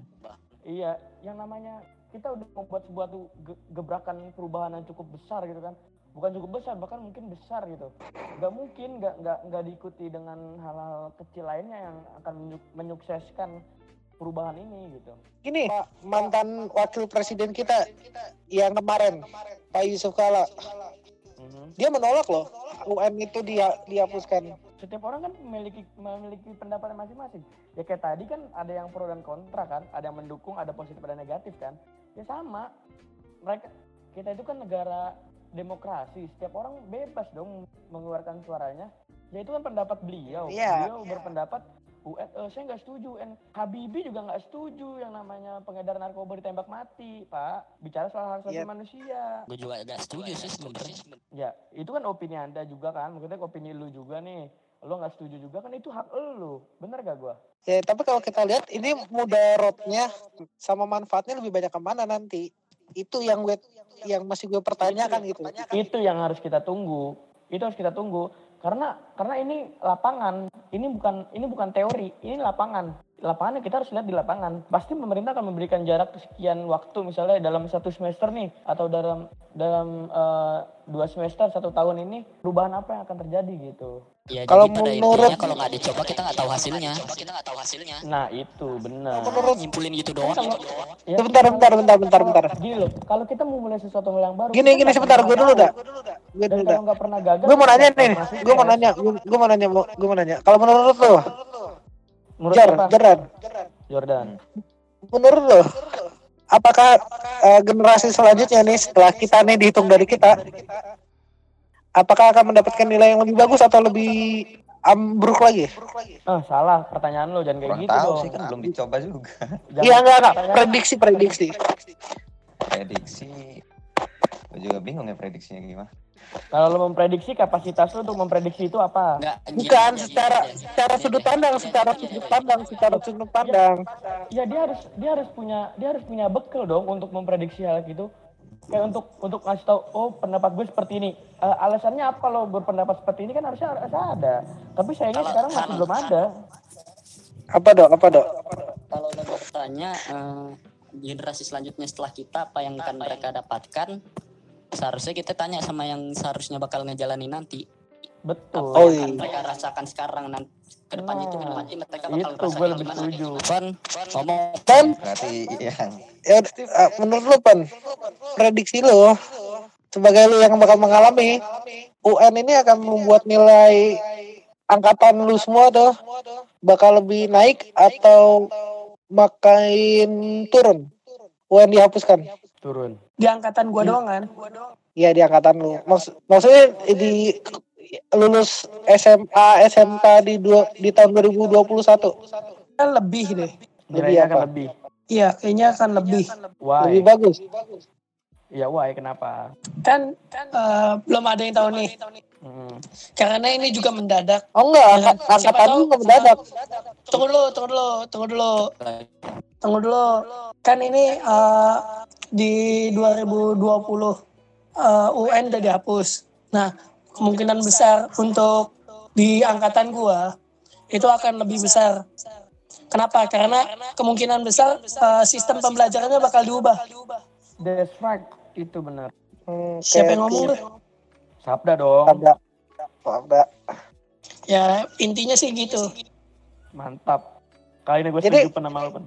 Iya, yang namanya kita udah membuat sebuah tuh ge- gebrakan perubahan yang cukup besar gitu kan. Bukan cukup besar, bahkan mungkin besar gitu. Gak mungkin nggak nggak nggak diikuti dengan hal-hal kecil lainnya yang akan menyuk- menyukseskan perubahan ini gitu. Gini, Pak mantan wakil presiden kita yang kemarin, Pak Yusuf Kala, dia menolak loh UN itu dia dihapuskan. Setiap orang kan memiliki memiliki pendapat masing-masing. Ya kayak tadi kan ada yang pro dan kontra kan, ada yang mendukung, ada positif, ada negatif kan. Ya sama. Mereka kita itu kan negara demokrasi, setiap orang bebas dong mengeluarkan suaranya. Ya itu kan pendapat beliau. Iya. Beliau berpendapat UN, eh, saya nggak setuju. UN Habibie juga nggak setuju yang namanya pengedar narkoba ditembak mati, Pak. Bicara soal hak asasi Iya. manusia. Gue juga agak setuju sih sebenarnya. Ya, itu kan opini Anda juga kan. Maksudnya opini lu juga nih. Lo nggak setuju juga kan itu hak lu. Bener gak gua? Ya, tapi kalau kita lihat ini mudaratnya sama manfaatnya lebih banyak ke mana nanti? Itu yang gue yang masih gue pertanyakan gitu. Itu yang harus kita tunggu. Itu harus kita tunggu. Karena karena ini lapangan. Ini bukan ini bukan teori. Ini lapangan. Lapangannya kita harus lihat di lapangan. Pasti pemerintah akan memberikan jarak sekian waktu misalnya dalam satu semester nih atau dalam dalam eh, dua semester satu tahun ini perubahan apa yang akan terjadi gitu. Ya Kalau jadi pada menurut- intinya kalau nggak dicoba kita nggak tahu hasilnya. Kita nggak tahu hasilnya. Nah itu benar. Menurut Nyimpulin gitu doang. Kalau- ya, Sebentar, bentar, bentar, bentar, bentar. Gini loh, kalau kita mau mulai sesuatu hal yang baru. Gini, gini sebentar, gue dulu dah. Gue dulu dah. nggak pernah gagal, Gue mau nanya nih, gue mau nanya, gue gue mau nanya, gue mau nanya. Kalau menurut lo, Menurut Jar, siapa? Jaran, Jordan. menurut lo, apakah eh, generasi selanjutnya nih setelah kita nih dihitung dari kita, apakah akan mendapatkan nilai yang lebih bagus atau lebih ambruk lagi? Ah, salah pertanyaan lo jangan kayak Kurang gitu tahu dong. sih kan belum dicoba juga. Jangan- Iya enggak enggak, prediksi prediksi. Prediksi. Gue juga bingung ya prediksinya gimana. Kalau lo memprediksi kapasitas lo untuk memprediksi itu apa? Nggak, Bukan gini, secara gini, secara Gini, sudut pandang, secara sudut pandang, secara sudut pandang. Ya dia harus dia harus punya dia harus punya bekal dong untuk memprediksi hal itu. Kayak untuk untuk ngasih tahu oh pendapat gue seperti ini. Eh, alasannya apa kalau berpendapat seperti ini kan harusnya harus ada. Tapi sayangnya Kalau- sekarang masih kalau- belum ada. Apa dok? Apa dok? Kalau lo bertanya eh, generasi selanjutnya setelah kita apa yang akan mereka dapatkan, seharusnya kita tanya sama yang seharusnya bakal ngejalanin nanti. Betul. apa Oh, yang iya. mereka rasakan sekarang nanti ke depannya itu Nah, nanti mereka bakal itu gue lebih setuju. Van ngomong Pan, Berarti yang ya, eh, menurut lu Pan, prediksi lu sebagai lu yang bakal mengalami UN ini akan membuat nilai angkatan lu semua tuh bakal lebih naik atau makin turun? UN dihapuskan. Turun. Di angkatan gua doang kan. Iya di angkatan lu. Maks maksudnya di lulus SMA SMK di dua, di tahun 2021 Kan lebih deh. Apa? akan lebih. Iya, kayaknya akan lebih. lebih Why? bagus. Iya why? Kenapa? Kan eh, belum ada yang tahu nih. Mm. Karena ini juga mendadak. Oh enggak, angka- Siapa angkatan tahu- lu nggak mendadak. Tunggu dulu, tunggu dulu, tunggu dulu. Tunggu dulu. Kan ini eh, di 2020 eh, UN udah dihapus. Nah, kemungkinan besar untuk di angkatan gua itu akan lebih besar. Kenapa? Karena kemungkinan besar eh, sistem pembelajarannya bakal diubah. That's right. Itu benar. Hmm, Siapa kayak yang ngomong tuh? Sabda dong. Sabda. Sabda. Ya intinya sih gitu. Mantap. Kali ini gue Jadi- setuju sama lu pen.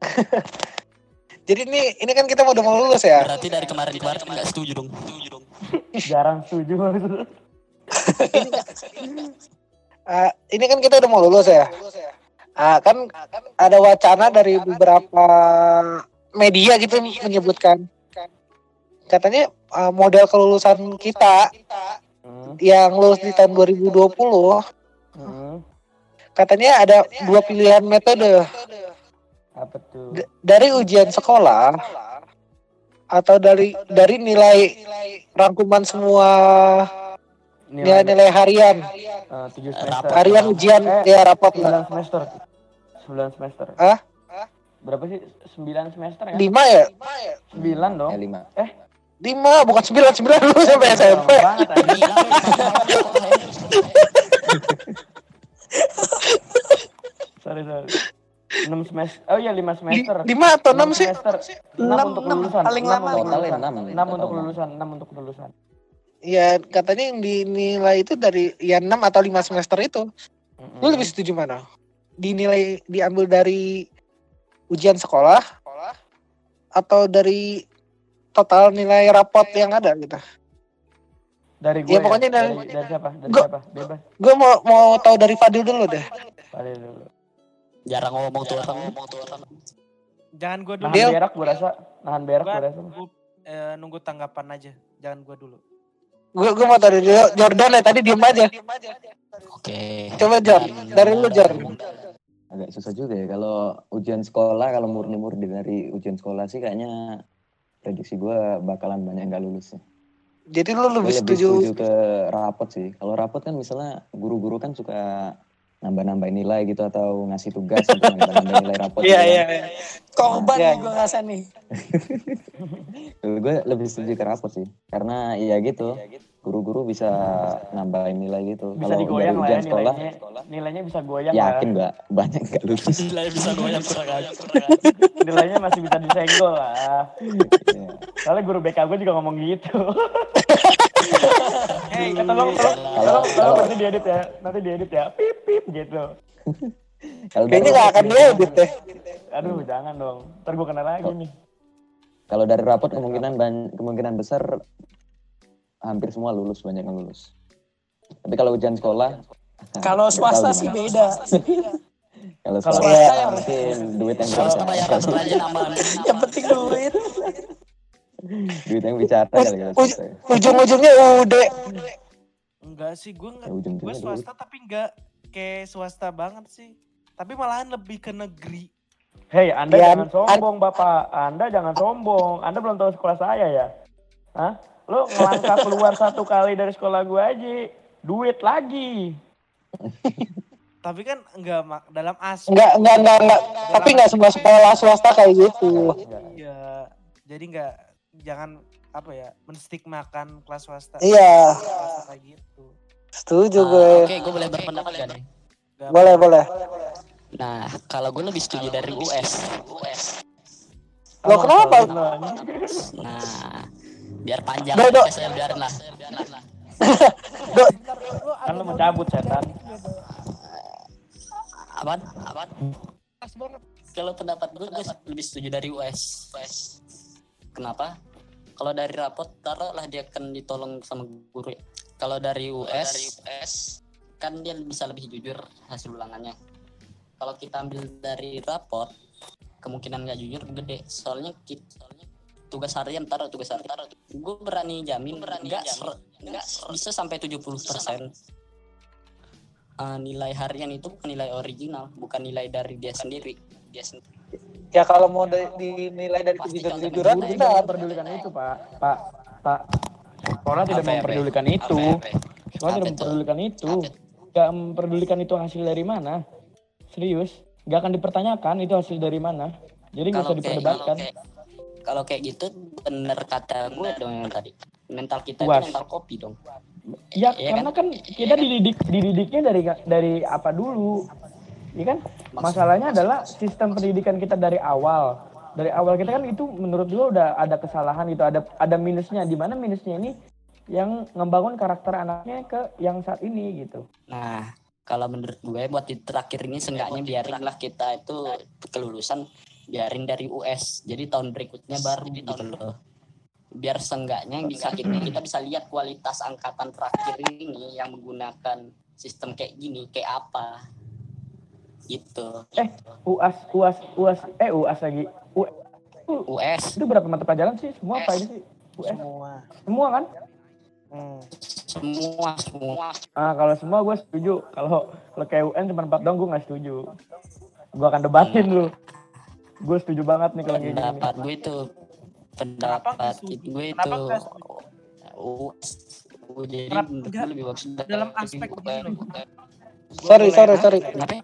Jadi ini ini kan kita udah mau lulus ya. berarti dari kemarin-kemarin nggak setuju dong setuju dong Jarang setuju. Ah, ini kan kita udah mau lulus ya. Ah, kan ada wacana dari beberapa media gitu menyebutkan katanya ah, model kelulusan kita Hmm. yang lulus di tahun 2020 Hmm. katanya ada dua pilihan metode Apa tuh? Dari ujian sekolah atau dari dari nilai rangkuman semua nilai-nilai harian eh, Rapor. semester. harian ujian Eh, ya Sembilan lah semester. Sembilan semester. Hah? Berapa sih? Sembilan semester ya? lima ya Sembilan dong. ya lima. Lima bukan sembilan sembilan dulu sampai SMP banget anjing. sorry sorry. Enam semester. Oh iya lima semester. lima atau enam sih semester. Enam, untuk lulusan. Paling lama enam. Untuk lulusan. Enam untuk lulusan. ya katanya yang dinilai itu dari ya enam atau lima semester itu Mm-mm. lu lebih setuju mana dinilai diambil dari ujian sekolah atau dari total nilai rapot yang ada gitu dari gue Ya, pokoknya dari, dari- dari siapa? Dari Gua- siapa? Bebas. gue mau mau tahu dari Fadil dulu deh Balik dulu. jarang ngomong tuh orang ngomong tuh orang Jangan gue dulu. Nahan berak gue rasa. Nahan berak Gua gue rasa. nunggu, eh, nunggu tanggapan aja. Jangan gue dulu. gue gue mau tahu dari Jordan ya tadi diem aja oke coba Jor dari lu Jor Agak susah juga ya kalau ujian sekolah kalau murni-murni dari ujian sekolah sih kayaknya prediksi gue bakalan banyak nggak lulus sih. jadi lu Gue lebih setuju setuju ke rapot sih. Kalau rapot kan misalnya guru-guru kan suka nambah-nambahin nilai gitu atau ngasih tugas untuk nambah-nambahin nilai rapot. iya gitu kan. iya iya. Korban Ya. nih gue rasa nih. gue lebih setuju ke rapot sih karena ya gitu guru-guru bisa nambahin nilai gitu Bisa kalau dari digoyang lah ya ujian sekolah nilainya. Nilainya bisa goyang yakin nggak banyak nggak lulus nilai bisa goyang kurang aja Nilainya masih bisa disenggol lah. Iya. Soalnya guru BK gue juga ngomong gitu. Hey, Eh, tolong, tolong, Kalau- tolong, tolong, kalau- nanti diedit ya, nanti diedit ya, pip pip gitu. kalau kayaknya dari nggak akan diedit deh Aduh, jangan dong, ntar gue kena lagi nih. kalau dari rapot kemungkinan ban- kemungkinan besar hampir semua lulus banyak yang lulus tapi kalau ujian sekolah Kalau swasta sih beda. kalau swasta yang- mungkin duit yang Kalau bicara Yang penting duit. duit yang bicara kali kalau Uj- swasta ya. ujung-ujungnya udah Enggak sih, gue nggak. Ya, ujung-ujungnya Gue duit. swasta tapi nggak kayak swasta banget sih. Tapi malahan lebih ke negeri. Hei, Anda Ya, jangan sombong, Bapak. Anda jangan sombong. Anda belum tahu sekolah saya ya? Hah? Lo ngelangkah keluar satu kali dari sekolah gue aja, duit lagi. Tapi kan enggak mak dalam aspek. nggak nggak nggak nggak tapi nggak semua sekolah swasta kayak gitu Iya. Jadi enggak jangan apa ya menstigmakan kelas swasta. iya kayak gitu. setuju Ah, gue oke gue boleh berpendapat gak nih boleh boleh nah kalau gue lebih setuju dari US lo kenapa Lo, anjing. nah biar panjang Do, do. saya biarin lah Do, Kan lu mau cabut setan. Apaan? Apaan? Pas banget. Kalau pendapat gue, gue lebih setuju dari US. Kenapa? Kalau dari rapot, taruhlah dia akan ditolong sama guru. ya. Kalau dari US, kan dia bisa lebih jujur hasil ulangannya. Kalau kita ambil dari rapot, kemungkinan nggak jujur gede. Soalnya kita, soalnya tugas harian taruh tugas harian. Gue berani jamin nggak ser- nggak bisa sampai 70 persen. nilai harian itu bukan nilai original, bukan nilai dari dia sendiri. Dia sendiri. Ya kalau mau di- dinilai dari Guru kita tidak memperdulikan itu, Pak. Pak, Pak. Sekolah tidak Apa ya, memperdulikan Pe? itu. Ya? Sekolah tidak memperdulikan itu. Apa itu? Gak memperdulikan itu hasil dari mana. Serius. Gak akan dipertanyakan itu hasil dari mana. Jadi nggak usah diperdebatkan. kalau kayak, kalau kayak gitu bener kata gue dong yang tadi mental kita itu mental kopi dong Ya, Iya karena kan kita dididik dididiknya dari dari apa dulu. Iya kan? Masalahnya adalah sistem pendidikan kita dari awal. Dari awal kita kan itu menurut gue udah ada kesalahan itu, ada ada minusnya. Di mana minusnya ini yang ngebangun karakter anaknya ke yang saat ini gitu. nah kalau menurut gue buat di terakhir ini seenggaknya biarinlah kita itu kelulusan biarin dari US jadi tahun berikutnya baru gitu loh biar seenggaknya bisa kita kita bisa lihat kualitas angkatan terakhir ini yang menggunakan sistem kayak gini kayak apa gitu Eh, UAS UAS UAS eh UAS lagi. U- US itu berapa mata pelajaran sih? Semua apa ini sih? US. Semua. Semua kan? Hmm. semua semua Ah, kalau semua gue setuju. Kalau kalau kayak UN cuma 4 dong gue nggak setuju. Gue akan debatin lu. Gue setuju banget nih kalau kayak gini. pendapat gue itu pendapat gue itu jadi lebih bagus Dalam aspek loh. Sorry, sorry, sorry. kenapa?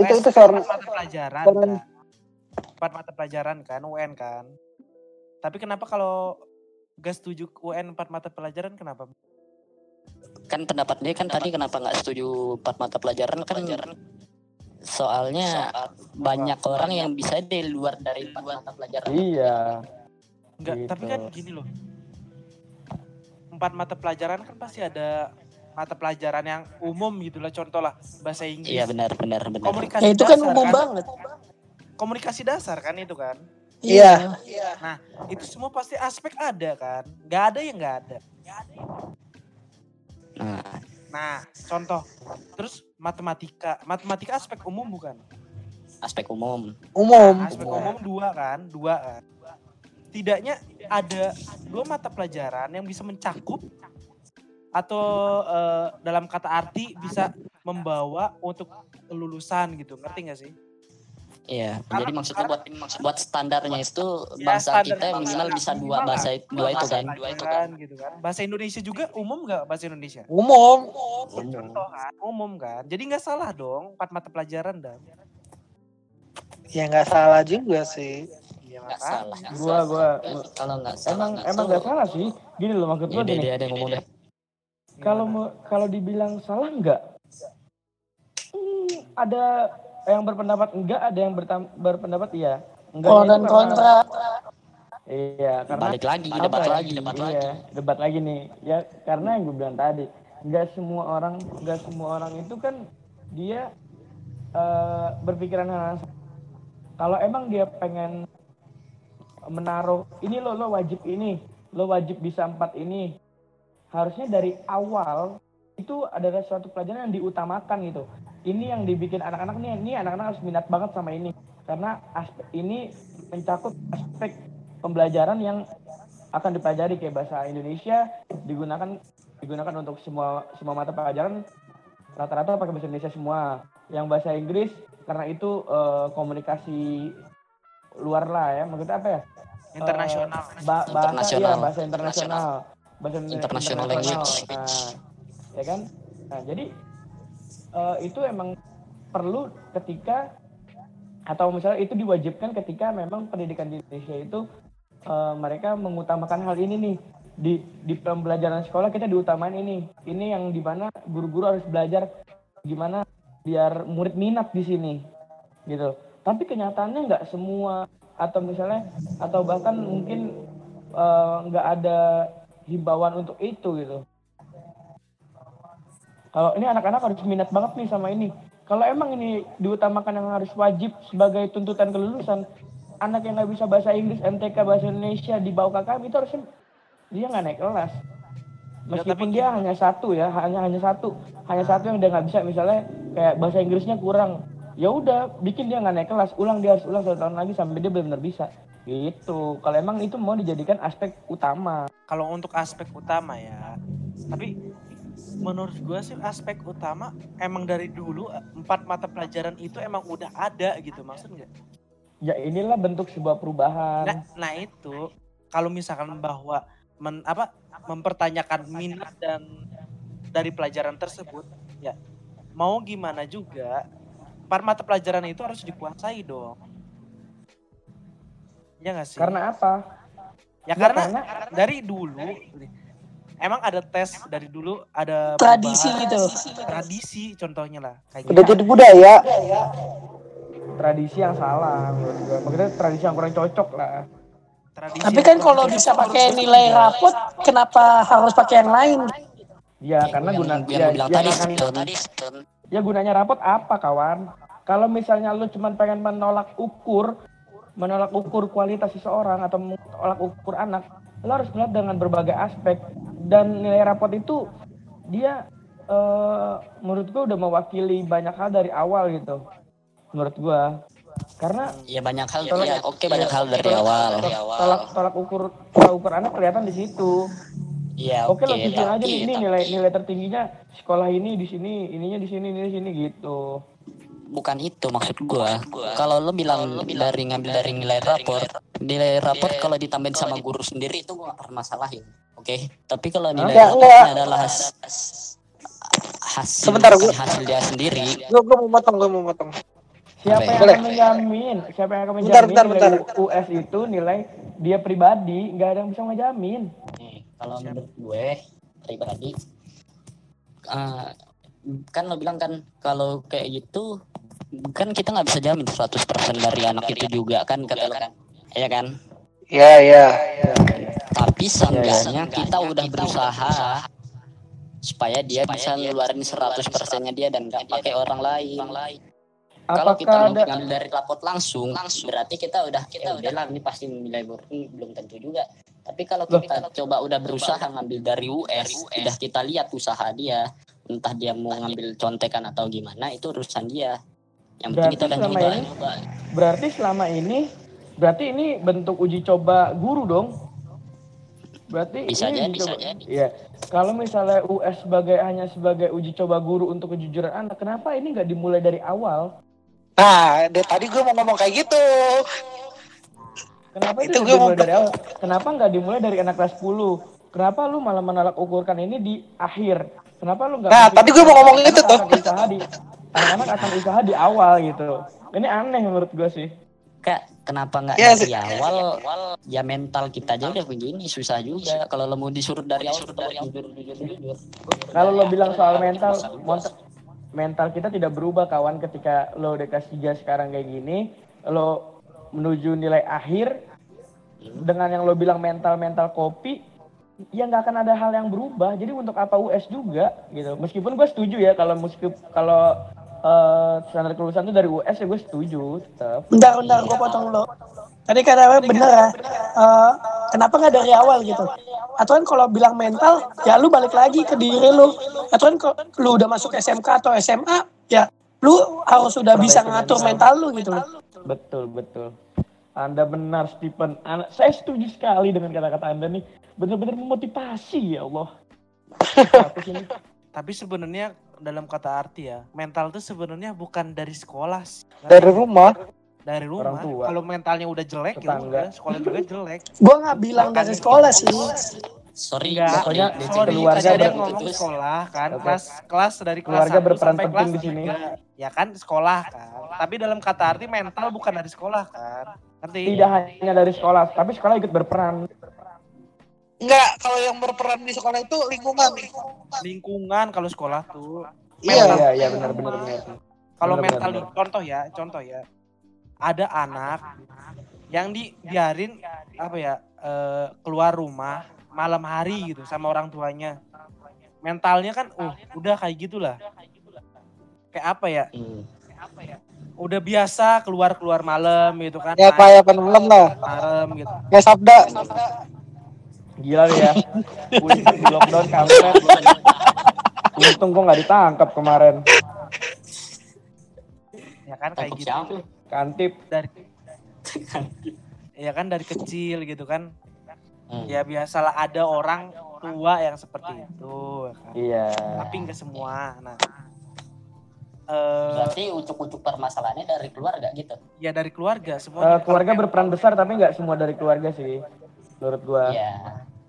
Itu itu empat mata pelajaran. Kan? Empat mata pelajaran kan, UN kan. Tapi kenapa kalau gak setuju UN empat mata pelajaran kenapa? kan pendapat dia kan tadi kenapa nggak setuju empat mata pelajaran kan soalnya banyak orang yang bisa di luar dari empat mata pelajaran Iya. Enggak, Gitu. tapi kan gini loh. Empat mata pelajaran kan pasti ada mata pelajaran yang umum gitu lah. Contoh lah bahasa Inggris. iya benar benar benar Komunikasi Ya itu kan dasar umum banget. Komunikasi dasar kan itu kan. Iya. Itu semua pasti aspek ada kan. Gak ada yang gak ada. nah Nah, contoh. Terus matematika. Matematika aspek umum bukan? aspek umum Umum. Nah, aspek umum dua kan, dua kan. Tidaknya ada dua mata pelajaran yang bisa mencakup atau eh, dalam kata arti bisa membawa untuk lulusan gitu, ngerti gak sih? Iya Karena- jadi maksudnya buat buat standarnya itu Ya, bangsa standar kita bangsa. minimal bisa dua bahasa dua itu kan dua itu kan gitu kan. Bahasa Indonesia juga umum gak bahasa Indonesia? Umum. Contoh kan, umum kan. Jadi nggak salah dong empat mata pelajaran dan. Ya nggak salah juga sih. Iya nggak makanya. salah nggak Gua salah. gua kalau nggak salah emang nggak emang salah. gak salah sih. Gini loh maksud Ya gue gini. ada yang ngomong deh Kalau mau kalau dibilang salah enggak? Hmm, ada yang berpendapat enggak, ada yang bertam- berpendapat iya. Enggak. Pro dan kontra. Iya, karena balik lagi apa debat ya? lagi debat iya, lagi debat lagi nih. Ya karena yang gue bilang tadi, nggak semua orang, nggak semua orang itu kan dia eh, berpikiran hal. Kalau emang dia pengen menaruh ini lo lo wajib ini, lo wajib bisa empat ini, harusnya dari awal itu adalah suatu pelajaran yang diutamakan gitu. Ini yang dibikin anak-anak nih, ini anak-anak harus minat banget sama ini karena aspek ini mencakup aspek pembelajaran yang akan dipelajari kayak bahasa Indonesia digunakan digunakan untuk semua semua mata pelajaran rata-rata pakai bahasa Indonesia semua. Yang bahasa Inggris karena itu eh, komunikasi luar lah ya. Maksudnya apa ya? Internasional. Eh, ba- bahasa Internasional. iya, bahasa internasional. Bahasa inter- International internasional. language. Nah, ya kan? Nah, jadi eh, itu emang perlu ketika atau misalnya itu diwajibkan ketika memang pendidikan di Indonesia itu eh, mereka mengutamakan hal ini nih. Di di pembelajaran sekolah kita diutamain ini. Ini yang di mana guru-guru harus belajar gimana biar murid minat di sini gitu. Tapi kenyataannya nggak semua atau misalnya atau bahkan mungkin eh, nggak ada himbauan untuk itu gitu kalau ini anak-anak harus minat banget nih sama ini. Kalau emang ini diutamakan yang harus wajib sebagai tuntutan kelulusan anak yang nggak bisa bahasa Inggris MTK bahasa Indonesia di bawah KKM itu harusnya dia nggak naik kelas. Ya, meskipun tapi dia hanya satu ya hanya hanya satu. Hanya satu yang dia nggak bisa misalnya kayak bahasa Inggrisnya kurang. Ya udah bikin dia nggak naik kelas. Ulang dia harus ulang satu tahun lagi sampai dia benar-benar bisa. Gitu. Kalau emang itu mau dijadikan aspek utama. Kalau untuk aspek utama ya tapi menurut gue sih aspek utama emang dari dulu empat mata pelajaran itu emang udah ada gitu maksud nggak? Ya inilah bentuk sebuah perubahan. Nah, nah itu kalau misalkan bahwa men, apa mempertanyakan minat dan dari pelajaran tersebut ya mau gimana juga empat mata pelajaran itu harus dikuasai dong. Ya nggak sih? Karena apa? Ya Ya, karena karena- dari dulu emang ada tes dari dulu ada Tradisi perubahan. gitu. tradisi contohnya lah kayak Udah gitu. jadi budaya. tradisi yang salah menurut gue maksudnya tradisi yang kurang cocok lah Tradisi Tapi kan kalau bisa pakai nilai rapot, kenapa harus pakai yang lain? ya karena yang, guna yang ya, ya, tadi kan- Stone. ya gunanya rapot apa kawan kalau misalnya lu cuma pengen menolak ukur menolak ukur kualitas seseorang atau menolak ukur anak lo harus melihat dengan berbagai aspek. Dan nilai rapot itu dia eh, menurut gua udah mewakili banyak hal dari awal gitu. Menurut gua. Karena ya banyak hal Tolak- ya oke banyak hal dari awal. tolak tolak ukur tolak ukur anak kelihatan di situ. Ya oke oke lo aja nih, ini nilai nilai tertingginya sekolah ini di sini ininya di sini ini di sini gitu bukan itu maksud gua kalau lo bilang dari ngambil dari nilai rapor nilai rapor kalau ditambahin sama guru sendiri itu gua gak permasalahin oke tapi kalau nilai Enggak, rapornya adalah has- hasil Sebentar, gua- hasil dia sendiri Gue gue mau potong, gue mau potong. Siapa Apa ya? yang Boleh. akan menjamin? Siapa yang akan menjamin Bentar, bentar, nilai bentar. US itu nilai dia pribadi? Nggak ada yang bisa menjamin. Nih, kalau menurut gue pribadi eh, kan lo bilang kan kalau kayak gitu kan kita nggak bisa jamin 100% dari anak itu juga kan kata lo. kan. Ya kan Iya, iya. tapi seenggaknya kita udah berusaha supaya dia bisa ngeluarin 100% nya dia dan nggak pakai orang lain. kalau kita ada ngambil dari rapot langsung, berarti kita udah kita udah. lah ini pasti nilai buruk belum tentu juga. Tapi kalau kita coba udah berusaha ngambil dari US, udah kita lihat usaha dia, entah dia mau ngambil contekan atau gimana itu urusan dia. Yang Berarti kita udah selama nyoba. ini- berarti selama ini berarti ini bentuk uji coba guru dong? Berarti Bisa ini jadi, bisa coba- jadi. Iya. Kalau misalnya US sebagai hanya sebagai uji coba guru untuk kejujuran anak, kenapa ini nggak dimulai dari awal? Nah, dari tadi gue mau ngomong kayak gitu. Kenapa Itu itu gue mau- dari awal? Kenapa nggak dimulai dari anak kelas 10? Kenapa lu malah menolak ukurkan ini di akhir? Kenapa lu nggak? Nah, tadi gue mau ngomong itu tuh. akan usaha di anak-anak akan usaha di awal gitu. Ini aneh menurut gue sih. Kak, kenapa nggak Iya, dari sih. awal? Ya mental kita aja udah begini, susah juga. Kalau lo mau disuruh dari awal, dari jujur. Kalau lo bilang soal mental, mental kita tidak berubah kawan ketika lo udah kelas 3 sekarang kayak gini, lo menuju nilai akhir dengan yang lo bilang mental-mental kopi, ya nggak akan ada hal yang berubah. Jadi untuk apa US juga gitu. Meskipun gue setuju ya kalau meskipun kalau eh, standar kelulusan itu dari US ya gue setuju tetap. Bentar, bentar, gue potong lo. Tadi kata bener ya. Eh, kenapa nggak dari awal gitu? Atau kan kalau bilang mental, ya lu balik lagi ke diri lu. Atau kan kalau lu udah masuk SMK atau SMA, ya lu harus sudah bisa ngatur mental lu gitu. Betul betul. Anda benar Stephen. Ana- saya setuju sekali dengan kata-kata Anda nih. Benar-benar memotivasi ya Allah. Tapi sebenarnya dalam kata arti ya, mental itu sebenarnya bukan dari sekolah, sih. Dari rumah. dari rumah. Kalau mentalnya udah jelek ya udah, sekolah juga jelek. Gue nggak bilang dari sekolah sih. Sorry, Enggak, Pokoknya sorry, sorry keluarga ada yang ngomong sekolah kan, Oke. kelas kelas dari kelas Keluarga 1 berperan sampai penting kelas di sini. Ya kan sekolah kan. Tapi dalam kata arti mental bukan dari sekolah kan. Ngerti? Tidak hanya dari sekolah, tapi sekolah ikut berperan. Enggak, kalau yang berperan di sekolah itu lingkungan. Lingkungan kalau sekolah tuh. Iya. Iya, iya, benar benar benar. Kalau mental benar, nih, contoh ya, contoh ya. Ada anak yang dibiarin apa ya eh, keluar rumah malam hari gitu sama orang tuanya. mentalnya kan uh udah kayak gitulah kayak apa ya Hmm. udah biasa keluar keluar malam gitu kan Ya kayak penem lah. malam gitu Kayak sabda. Gila lu ya. Wih, di lockdown kampret. Untung gua nggak ditangkap kemarin. ya kan kayak gitu? Kantip. dari ya kan dari kecil gitu kan Hmm. ya biasalah ada orang tua yang seperti itu ya kan. Iya. tapi nggak semua nah eh Berarti ucuk-ucuk permasalahannya dari keluarga gitu. ya dari keluarga Eh, semua keluarga berperan besar tapi nggak semua dari keluarga sih. Menurut gua. Iya.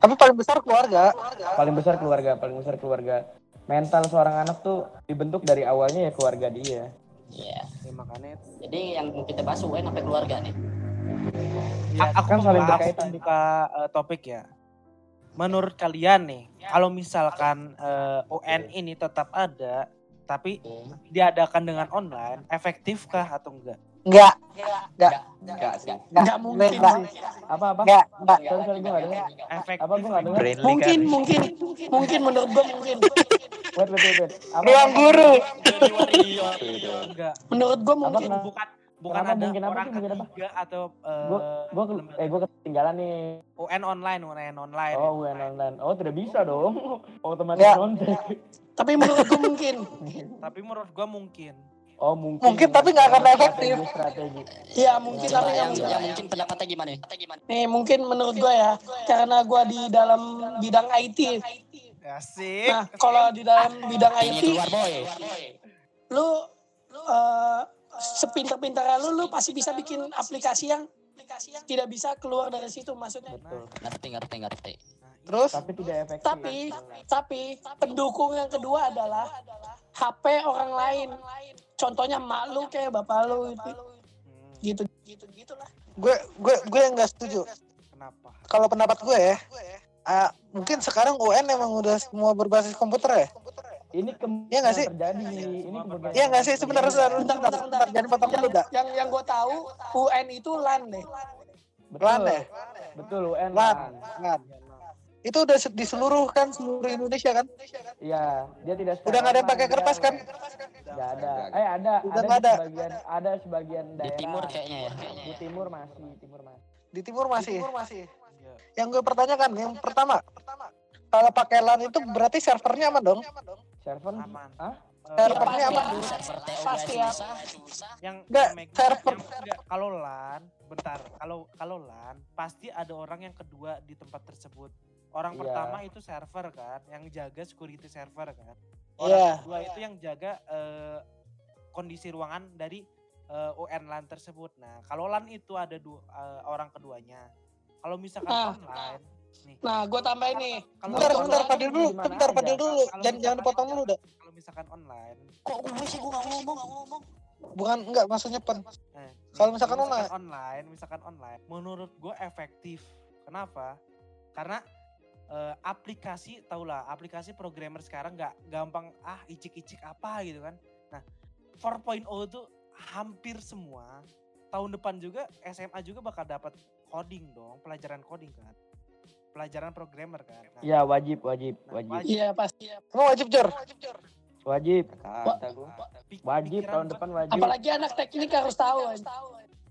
Tapi paling besar keluarga. Paling besar keluarga, paling besar keluarga. Mental seorang anak tuh dibentuk dari awalnya ya keluarga dia. Iya. ya, makanya Jadi yang kita bahas UN sampai keluarga nih. ya, aku kan saling berkaitan. membuka eh, topik ya menurut kalian nih kalau misalkan eh, UN ini tetap ada tapi diadakan dengan online efektifkah atau enggak Enggak. Enggak. Enggak sih. Enggak mungkin. Enggak. Apa apa? Enggak. Enggak. Sorry, sorry gue nggak dengar. efektif Apa gue nggak dengar? Mungkin, mungkin, mungkin menurut gua mungkin. Wait, wait, wait? Ruang guru. enggak Menurut gua Apa? mungkin. bukan bukan Kenapa ada mungkin apa orang mungkin apa? atau eh, Gue gue eh gue ketinggalan nih. UN online UN online Oh, UN online. Oh, tidak bisa dong. Otomatis kontak. Tapi menurut gua mungkin. tapi menurut gua mungkin Oh, mungkin. Mungkin, tapi nggak akan efektif. Strategi. Iya mungkin Coba tapi yang, yang, yang mungkin pendapatnya gimana? nih mungkin menurut gua ya karena gua di dalam bidang IT. asik Nah kalau di dalam bidang IT lu eh sepintar-pintarnya lu lu pasti bisa bikin aplikasi yang tidak bisa keluar dari situ maksudnya. Betul. Ngerti, ngerti, ngerti. Terus Tapi tidak efektif. Tapi tapi pendukung yang kedua adalah HP orang lain. Contohnya mak lu kayak bapak lu itu Hmm, gitu gitu gitulah. gue gue gue yang nggak setuju. kenapa Kalau pendapat gue ya, ah, mungkin sekarang UN emang udah semua berbasis komputer ya. Ini Iya nggak sih? terjadi. Ini kemungkinan Iya nggak sih sebenarnya sebentar Bentar, bentar, bentar. Jangan potong dulu dah. Yang yang gue tahu UN itu LAN deh. Betul. LAN ya? Betul, UN. LAN. LAN. Itu udah di seluruh kan seluruh Indonesia kan? Iya, dia tidak Udah nggak ada yang pakai kertas kan? Enggak ada. Eh ada, Udah ada, nggak di ada. sebagian ada sebagian Di daerah. timur kayaknya ya. Di timur masih, timur masih. Di timur masih. Iya. Yang gue pertanyakan yang pertama, kalau pakai LAN itu berarti servernya aman dong? Server aman Hah? Servernya pasti aman. Pasti ya. yang Nggak, server. kalau LAN bentar kalau kalau LAN pasti ada orang yang kedua di tempat tersebut orang Iya. pertama itu server kan yang jaga security server kan orang Iya. kedua itu yang jaga eh, kondisi ruangan dari eh, UN LAN tersebut nah kalau LAN itu ada dua eh, orang keduanya kalau misalkan Nah. online nih Nah, gue tambahin nih. kalau Bentar, bentar, LAN Fadil dulu, bentar, aja? Fadil dulu. Jangan jangan misalkan- dipotong dulu dah. kalau misalkan online Kok gue sih gue gak ngomong, gak ngomong. Bukan enggak maksudnya pen. Eh, Kalau nih, misalkan online. online, misalkan online, menurut gue efektif. Kenapa? Karena eh, aplikasi, tau lah, aplikasi programmer sekarang nggak gampang ah icik-icik apa gitu kan. Nah, 4.0 tuh hampir semua tahun depan juga SMA juga bakal dapat coding dong, pelajaran coding kan. Pelajaran programmer kan. Nah, Iya, wajib, wajib, nah, wajib. Iya pasti. Emang wajib Jor? Wajib. Kata gue. Pik- Wajib pikiran tahun depan wajib. Apalagi anak teknik harus tahu.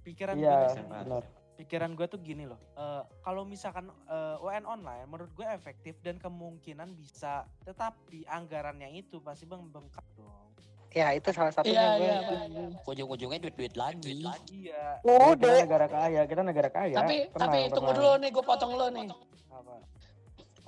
Pikiran tuh- benar. Pikiran gue tuh gini loh eh, kalau misalkan eh, UN online menurut gue efektif dan kemungkinan bisa tetapi anggarannya itu pasti membengkak dong Ya itu salah satunya Iya gue. iya. Ujung-ujungnya duit-duit lagi. iya Ya, kita Udah. negara kaya, kita negara kaya. Tapi Tenang, tapi tunggu dulu nih, gue potong dulu nih. apa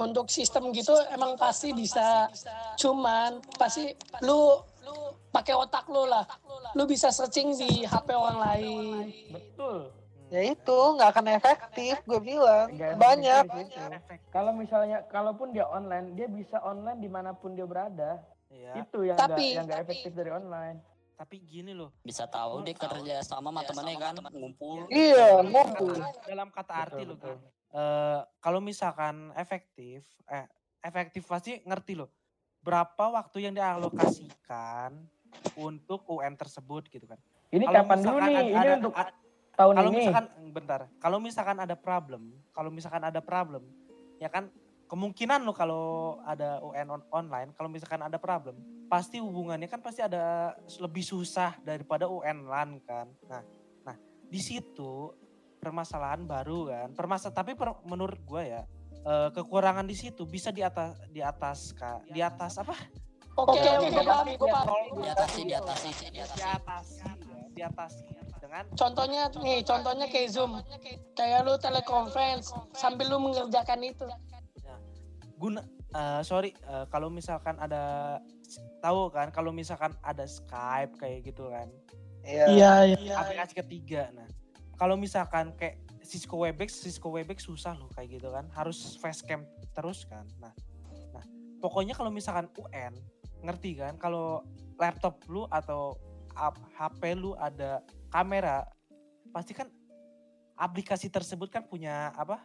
Untuk sistem gitu emang pasti bisa. Cuman pasti lu lu pakai otak lu lah. Lu bisa searching di HP orang lain. Betul. Ya itu nggak akan efektif gue bilang. Efektif Banyak. situ. efek Kalau misalnya, kalaupun dia online, dia bisa online di mana pun dia berada. ya Itu yang Tapi- nggak yang nggak efektif dari online. tapi gini loh Bisa tahu dia kerja sama sama temennya kan, ngumpul. Iya, ngumpul. dalam kata arti Betul, loh. Kak. Eh, kalau misalkan efektif eh efektif pasti ngerti loh berapa waktu yang dialokasikan untuk UN tersebut gitu kan Ini kapan dulu nih? ada- Ini untuk tahun kalau ini. misalkan bentar. Kalau misalkan ada problem kalau misalkan ada problem ya kan kemungkinan lo kalau ada UN on- online kalau misalkan ada problem pasti hubungannya kan pasti ada lebih susah daripada UN LAN kan. Nah nah di situ permasalahan baru kan. Permasalahan tapi per- menurut gue ya eh, kekurangan di situ bisa di atas di atas kak. Di atas apa? Oke, Oke, oke, oke, gue paham, gue paham. tolong di atas. Sih di dengan Contohnya nih, contohnya kayak Zoom. Kayak lu teleconference sambil lu mengerjakan itu. guna eh, sorry eh, kalau misalkan ada tahu kan kalau misalkan ada Skype kayak gitu kan Iya. Iya, iya. aplikasi ketiga nah kalau misalkan kayak Cisco Webex Cisco Webex susah loh kayak gitu kan harus facecam terus kan nah nah pokoknya kalau misalkan UN ngerti kan kalau laptop lu atau HP lu ada kamera pasti kan aplikasi tersebut kan punya apa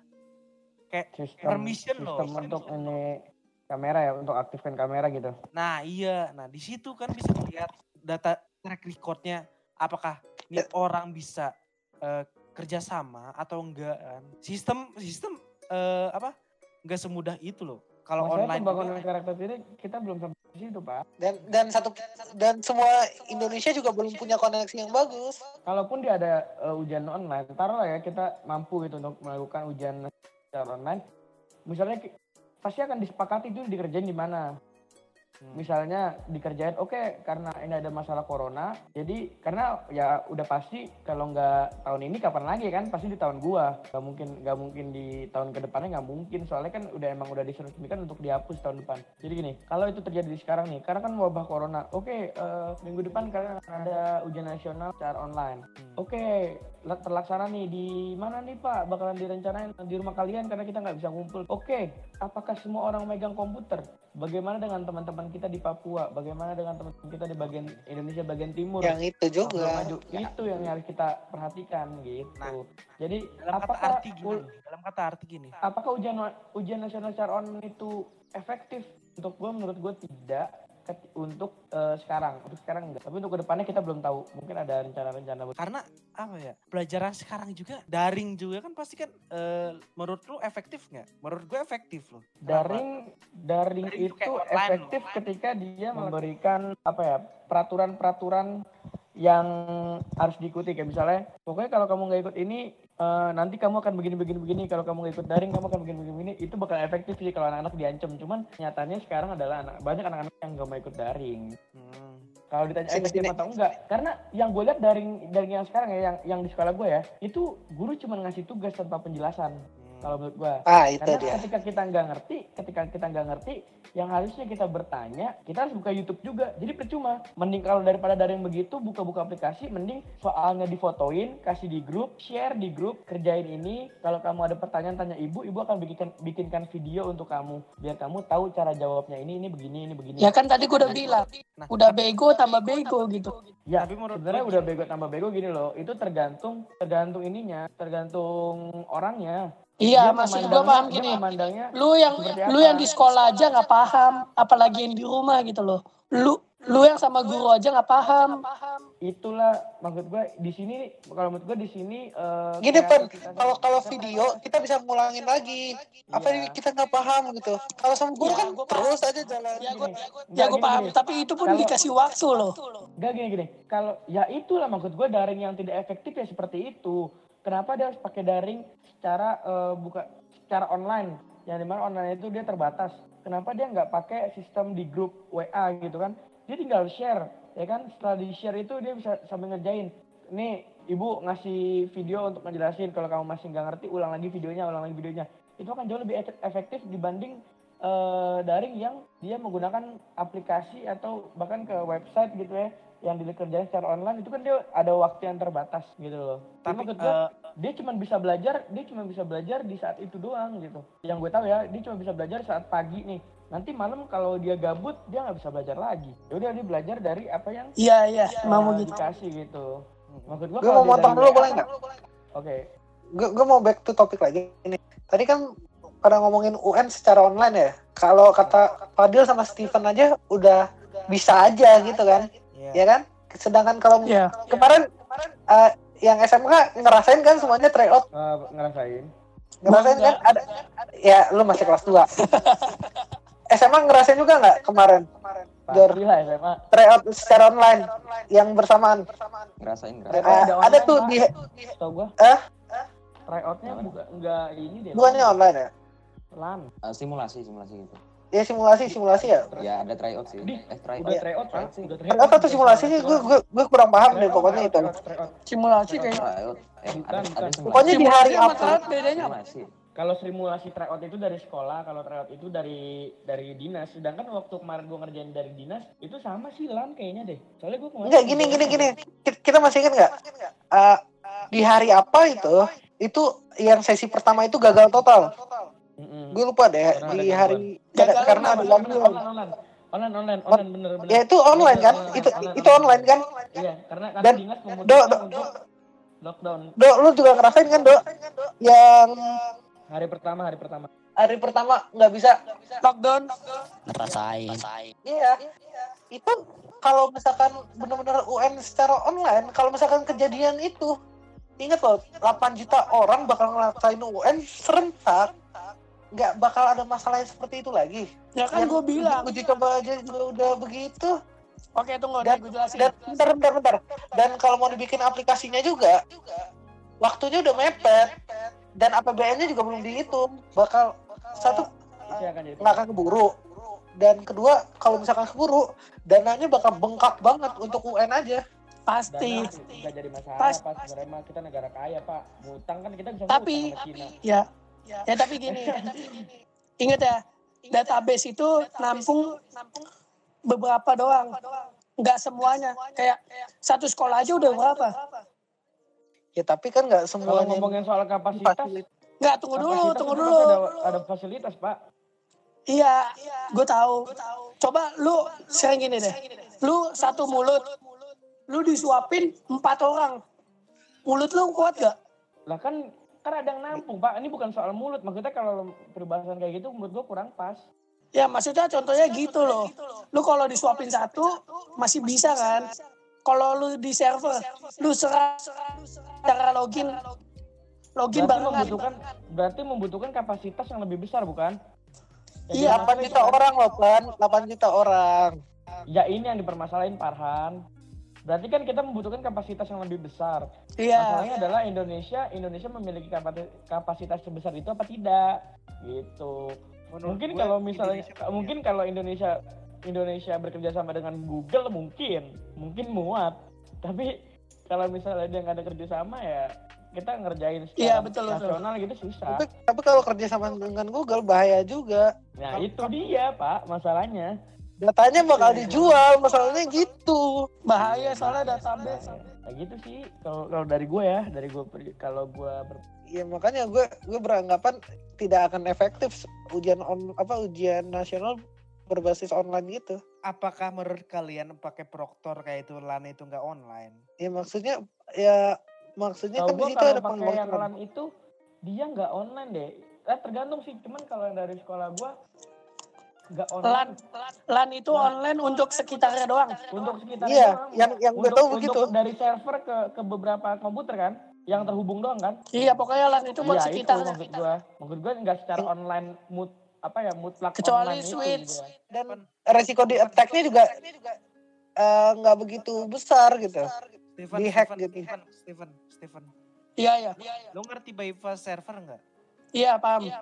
kayak sistem Permission loh. sistem untuk ini kamera ya untuk aktifkan kamera gitu Nah iya, nah di situ kan bisa dilihat data track recordnya apakah ini orang bisa eh, kerjasama atau enggak kan? Sistem sistem eh, apa? Enggak semudah itu loh. Kalau online pembangunan karakter ini kita belum sampai Dan dan satu dan semua Indonesia juga belum punya koneksi yang bagus. kalaupun dia ada uh, ujian online taruhlah ya kita mampu gitu untuk melakukan ujian secara online. Misalnya pasti akan disepakati itu dikerjain di mana Hmm. misalnya dikerjain oke karena ini ada masalah corona jadi karena ya udah pasti kalau nggak tahun ini kapan lagi kan? Pasti di tahun gua. Nggak mungkin nggak mungkin di tahun ke depannya nggak mungkin. Soalnya kan udah emang udah diresmikan untuk dihapus tahun depan. Jadi gini kalau itu terjadi di sekarang nih karena kan wabah corona oke eh, minggu depan kalian akan ada ujian nasional secara online. Hmm. Oke, la- terlaksana nih di mana nih Pak? Bakalan direncanain di rumah kalian karena kita nggak bisa ngumpul. Oke, apakah semua orang megang komputer? Bagaimana dengan teman-teman kita di Papua? Bagaimana dengan teman-teman kita di bagian Indonesia bagian timur? Yang itu juga. maju. Itu yang harus kita perhatikan gitu. Nah, Jadi dalam kata apakah arti gini, ul- dalam kata arti gini. apakah ujian ujian nasional secara online itu efektif? Untuk gue menurut gue tidak untuk eh, sekarang untuk sekarang enggak tapi untuk ke depannya kita belum tahu mungkin ada rencana-rencana Karena apa ya? Pelajaran sekarang juga daring juga kan pasti kan eh, menurut lu efektif nggak? Menurut gue efektif loh. Kenapa? Daring daring Daring itu online efektif loh. ketika dia memberikan apa ya peraturan-peraturan yang harus diikuti kayak misalnya pokoknya kalau kamu nggak ikut ini eh, nanti kamu akan begini begini begini kalau kamu ikut daring kamu akan begini begini begini itu bakal efektif sih kalau anak-anak diancam cuman nyatanya sekarang adalah anak banyak anak-anak yang nggak mau ikut daring Hmm. kalau ditanya efektif sini. atau enggak karena yang gue lihat daring daring yang sekarang ya yang yang di sekolah gue ya itu guru cuma ngasih tugas tanpa penjelasan. Kalau menurut gue Ah, itu karena dia. ketika kita nggak ngerti, ketika kita nggak ngerti, yang harusnya kita bertanya, kita harus buka YouTube juga. Jadi percuma. Mending kalau daripada daring begitu, buka-buka aplikasi, mending soalnya difotoin, kasih di grup, share di grup, kerjain ini. Kalau kamu ada pertanyaan, tanya ibu, ibu akan bikinkan bikinkan video untuk kamu, biar kamu tahu cara jawabnya ini, ini begini, ini begini. Ya kan tadi gue udah bilang, Nah, udah bego tambah bego gitu. Ya, Tapi menurut sebenarnya udah bego tambah bego gini loh. Itu tergantung tergantung ininya, tergantung orangnya. Iya, maksud gue paham gini. Lu yang lu yang di sekolah aja nggak paham, apalagi yang di rumah gitu loh. Lu lu yang sama guru aja nggak paham. itulah maksud gue di sini kalau menurut gue di sini eh, Gini Pen, kreativitas- kalau kalau video kita bisa ngulangin lagi. Apa Iya. yang kita nggak paham gitu. Kalau sama guru Ya, kan gua paham. terus aja jalan. Ya gue ya gue paham, gini. tapi itu pun dikasih waktu loh. Gak gini gini kalau ya itulah maksud gue daring yang tidak efektif ya seperti itu kenapa dia harus pakai daring secara eh, buka secara online? Yang di mana online itu dia terbatas. Kenapa dia nggak pakai sistem di grup WA gitu kan? Dia tinggal share ya kan? Setelah di share itu dia bisa sambil ngerjain. Nih ibu ngasih video untuk ngejelasin. Kalau kamu masih nggak ngerti ulang lagi videonya ulang lagi videonya. Itu akan jauh lebih efek- efektif dibanding eh, daring yang dia menggunakan aplikasi atau bahkan ke website gitu ya yang dikerjain secara online itu kan dia ada waktu yang terbatas gitu loh. tapi gua, eh, dia cuma bisa belajar, dia cuma bisa belajar di saat itu doang gitu. Yang gue tahu ya, dia cuma bisa belajar saat pagi nih. Nanti malam kalau dia gabut, dia nggak bisa belajar lagi. Ya udah dia belajar dari apa yang Iya iya, mau eh, gitu. dikasih gitu. Maksud gua Gue mau motong dulu boleh nggak? Oke. Gue gue mau back to topik lagi ini. Tadi kan pada ngomongin UN secara online ya. Kalau kata Fadil sama Steven aja udah bisa aja gitu kan, Iya. ya kan? Sedangkan kalau Iya. kemarin eh, yang SMK ngerasain kan semuanya tryout Eh, ngerasain. Ngerasain kan ada ya lu masih kelas 2. SMA ngerasain juga nggak kemarin? Jor Pasti lah SMA. tryout secara online yang bersamaan. ngerasain ngerasain Ada ada online, tuh Pak. di Tau gua. Eh? Tryoutnya bukan enggak ini deh. bukannya online ya? LAN. Eh, simulasi simulasi gitu Ya simulasi simulasi ya. ya ada tryout sih Di- eh tryout Udah tryout kan? Udah Tryout atau simulasi sih gue gue gue kurang paham deh pokoknya itu. Simulasi kayaknya. eh ada, ada Pokoknya di hari apa? bedanya apa? Kalau simulasi tryout itu dari sekolah, kalau tryout itu dari dari dinas. Sedangkan waktu kemarin gua ngerjain dari dinas, itu sama sih LAN kayaknya deh. Soalnya gua kemarin Enggak gini gini gini. Kita- masih ingat nggak? Eh, di hari apa itu? Itu yang sesi pertama itu gagal total. Gue lupa deh Karena di ada hari Gagal karena ada kenapa? gangguan. Online, online, online, online, online, bener, bener. Ya itu online kan? Online, Itu online, itu online kan? Iya, karena karena Dan- dinas Do, do, untuk lockdown do, lu juga ngerasain kan, Do? Yang hari pertama, hari pertama. hari pertama nggak bisa. Lockdown. ngerasain Iya. Itu kalau misalkan benar-benar UN secara online, kalau misalkan kejadian itu, ingat loh, 8 juta orang bakal ngerasain UN serentak, nggak bakal ada masalah yang seperti itu lagi. Ya kan gue bilang. Uji coba aja juga udah begitu. Oke tunggu Dan- gue jelasin. Dan bentar, bentar, bentar. Dan kalau mau dibikin aplikasinya juga, waktunya udah mepet. Dan APBN-nya juga belum dihitung. Bakal satu nggak akan keburu. Dan kedua, kalau misalkan keburu, dananya bakal bengkak banget untuk UN aja. Pasti. Dana nggak jadi masalah Pas- sebenarnya mah kita negara kaya pak ngutang kan kita bisa Tapi- ngutang sama Cina Ya. Ya tapi gini. Ingat ya, database itu nampung beberapa doang. Nggak semuanya. Kayak satu sekolah aja udah berapa? Ya tapi kan nggak kalau semuanya ngomongin soal kapasitas Nggak, tunggu dulu, tunggu dulu. ada, ada fasilitas pak Iya, gue tahu. Coba lu sering gini deh. Lu satu mulut, lu disuapin empat orang. Mulut lu kuat gak? lah kan kan ada yang nampung pak ini bukan soal mulut maksudnya kalau perbahasan kayak gitu menurut gua kurang pas Ya maksudnya contohnya gitu loh. Lu kalau disuapin satu masih bisa kan? Kalau lu di server, lu serah cara login, login berarti barengan. membutuhkan berarti membutuhkan kapasitas yang lebih besar bukan Yang Iya. 8 juta orang loh, Pan. 8 juta orang. ya ini yang dipermasalahin Farhan berarti kan kita membutuhkan kapasitas yang lebih besar. Iya. masalahnya adalah Indonesia Indonesia memiliki kapasitas, sebesar itu apa tidak? Gitu. Mungkin kalau misalnya mungkin kalau Indonesia Indonesia bekerja sama dengan Google mungkin mungkin muat. Tapi kalau misalnya dia nggak ada kerjasama ya kita ngerjain secara Iya, betul, betul. nasional gitu susah. Tapi, tapi kalau kerja sama dengan Google bahaya juga. nah itu dia pak masalahnya Datanya bakal dijual, masalahnya gitu. Bahaya soalnya database. nah gitu sih kalau kalau dari gue ya dari gue kalau gue ber- Ya makanya gue gue beranggapan tidak akan efektif ujian on apa ujian nasional berbasis online gitu. Apakah menurut kalian pakai proktor kayak itu LAN itu nggak online? Ya maksudnya ya maksudnya Tahu kan di situ kalau ada pakai yang pengontrolan. LAN itu dia nggak online deh. Eh, tergantung sih, cuman kalau yang dari sekolah gua LAN, online. LAN itu online untuk sekitarnya doang. Untuk sekitar Iya, doang. yang yang gue untuk, tahu untuk begitu. dari server ke ke beberapa komputer kan, yang terhubung doang kan? Iya, pokoknya LAN itu buat Iya itu sekitarnya. maksud gua. Maksud gua nggak secara online mut apa ya mutlak Kecuali online itu switch. gua. Dan resiko di attack-nya juga eh, nggak begitu besar gitu. Steven, Di-hack Steven, gitu. Steven, Steven, Steven. Iya, iya. Lo ngerti bypass server nggak? Iya, paham. Nah,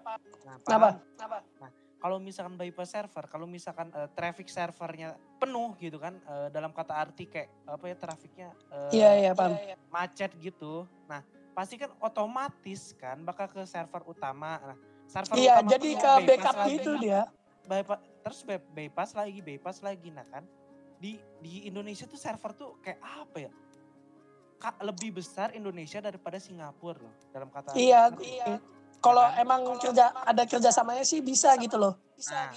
Kenapa? paham. Nah, kalau misalkan bypass server, kalau misalkan eh, traffic servernya penuh gitu kan, eh, dalam kata arti kayak apa ya trafiknya eh, Iya, iya, paham. macet gitu. Nah, pasti kan otomatis kan bakal ke server utama. Nah, server Iya, utama jadi ke backup lagi. gitu dia. Bypass, terus by- bypass lagi, bypass lagi. Nah kan, di di Indonesia tuh server tuh kayak apa ya? Ka- lebih besar Indonesia daripada Singapura loh dalam kata Iya, iya. Kalau emang kerja ada kerjasamanya sih bisa gitu loh. Nah,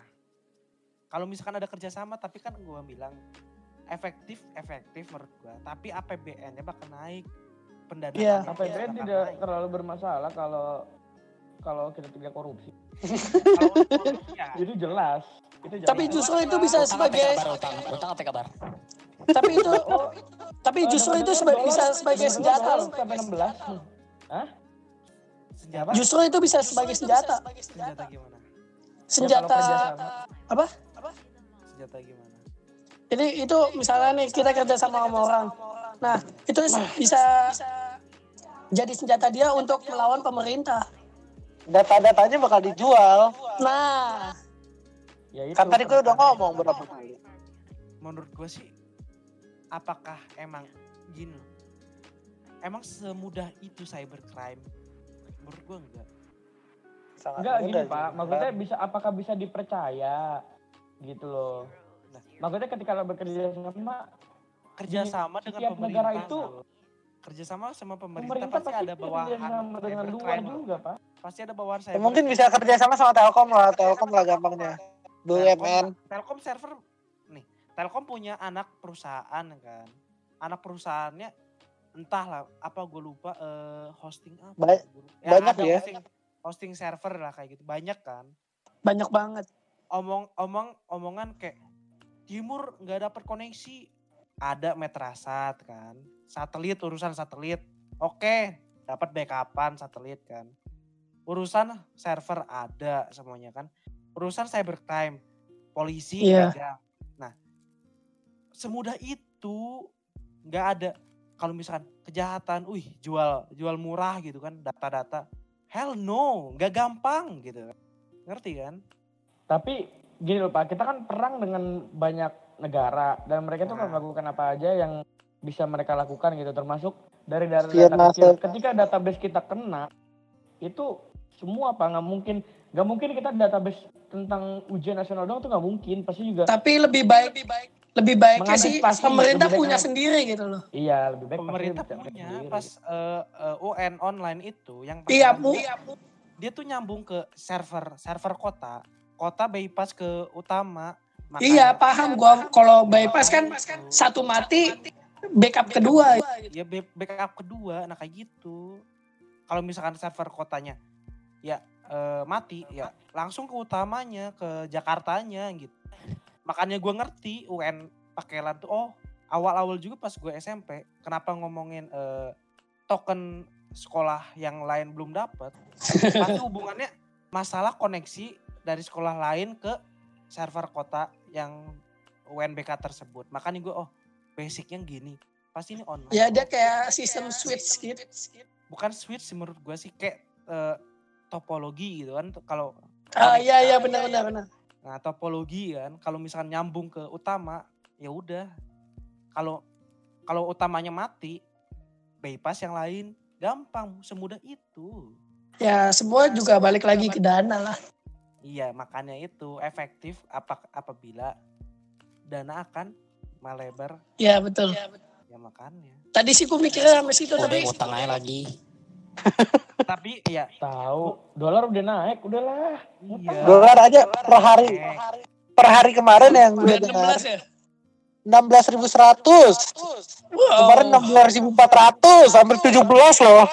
kalau misalkan ada kerjasama, tapi kan gua bilang efektif, efektif menurut gua. Tapi APBN-nya bakal naik, pendanaan Iya. APBN tidak terlalu bermasalah kalau kalau kita tidak korupsi. ya, Itu jelas. Itu jelas. Tapi justru itu bisa utang sebagai kabar utang utang apa kabar tapi itu tapi justru itu seba- bisa sebagai senjata loh. Sampai 16. Senjata? Justru itu bisa sebagai senjata. Senjata gimana? Senjata Ya, kalau kerjasama. apa? Senjata gimana? Jadi itu misalnya nih kita kerja sama sama orang. Nah, itu bisa jadi senjata dia untuk melawan pemerintah. Data-datanya bakal dijual. Nah, Ya itu. Kan tadi gue udah ngomong berapa kali. Menurut gue sih, apakah emang gini? loh, Emang semudah itu cybercrime? Menurut gue enggak. Sangat Enggak gini sih. Pak, maksudnya bisa apakah bisa dipercaya gitu loh. Nah. Maksudnya ketika lo bekerja sama Kerjasama Di dengan setiap pemerintah. negara itu, kerjasama sama pemerintah, pemerintah pasti, ada bawahan sama dengan luar juga Pak. Pasti ada bawahan Ya, cyber. mungkin bisa kerjasama sama Telkom lah, Telkom lah gampangnya. BUMN. Telkom, Telkom server nih, Telkom punya anak perusahaan kan. Anak perusahaannya entahlah apa gue lupa eh, hosting apa. Ba- gua lupa. banyak ya. Hosting, hosting server lah kayak gitu. Banyak kan. banyak banget. Omong omong omongan kayak Timur nggak dapat koneksi. Ada Metrasat kan. Satelit urusan satelit. Oke, dapat backupan satelit kan. Urusan server ada semuanya kan. Urusan cybercrime, polisi Iya. ada. Nah, semudah itu nggak ada. Kalau misalkan kejahatan, wih jual jual murah gitu kan data-data. Hell no, nggak gampang gitu. Ngerti kan? Tapi gini loh Pak, kita kan perang dengan banyak negara dan mereka tuh kan Nah. melakukan apa aja yang bisa mereka lakukan gitu termasuk dari data Spion data kecil. Ketika database kita kena itu semua apa nggak mungkin nggak mungkin kita database tentang ujian nasional doang tuh nggak mungkin pasti juga Tapi lebih baik lebih baiknya sih Mengantisipasi, pemerintah lebih baik punya mengan- sendiri gitu loh. iya lebih baik pemerintah punya sendiri. pas eh, eh, UN online itu yang Iya, Bu. dia tuh nyambung ke server server kota kota bypass ke utama Iya, paham gua kalau bypass kan satu mati backup kedua. ya backup kedua nah kayak gitu kalau misalkan server kotanya ya eh, mati ya langsung ke utamanya ke Jakartanya gitu makanya gue ngerti UN pakai LAN tuh oh awal-awal juga pas gue SMP kenapa ngomongin eh, token sekolah yang lain belum dapat pasti hubungannya masalah koneksi dari sekolah lain ke server kota yang UNBK tersebut makanya gue oh basicnya gini pasti ini online Ya dia kayak sistem switch gitu. bukan switch sih menurut gue sih kayak eh, topologi gitu kan kalau Ah iya iya benar benar benar. Nah topologi kan kalau misalkan nyambung ke utama ya udah kalau kalau utamanya mati bypass yang lain gampang semudah itu Ya semua juga balik lagi ke dana lah. iya makanya itu efektif apa apabila dana akan melebar Ya betul. ya makanya Tadi sih gua mikirnya sampai situ tapi ngutang aja lagi. Tapi ya tahu dolar udah naik udahlah iya Dolar aja per hari Eh, per hari kemarin yang gue udah dengar 16 ya. 16.100. Kemarin Wow. 16.400 hampir 17 loh.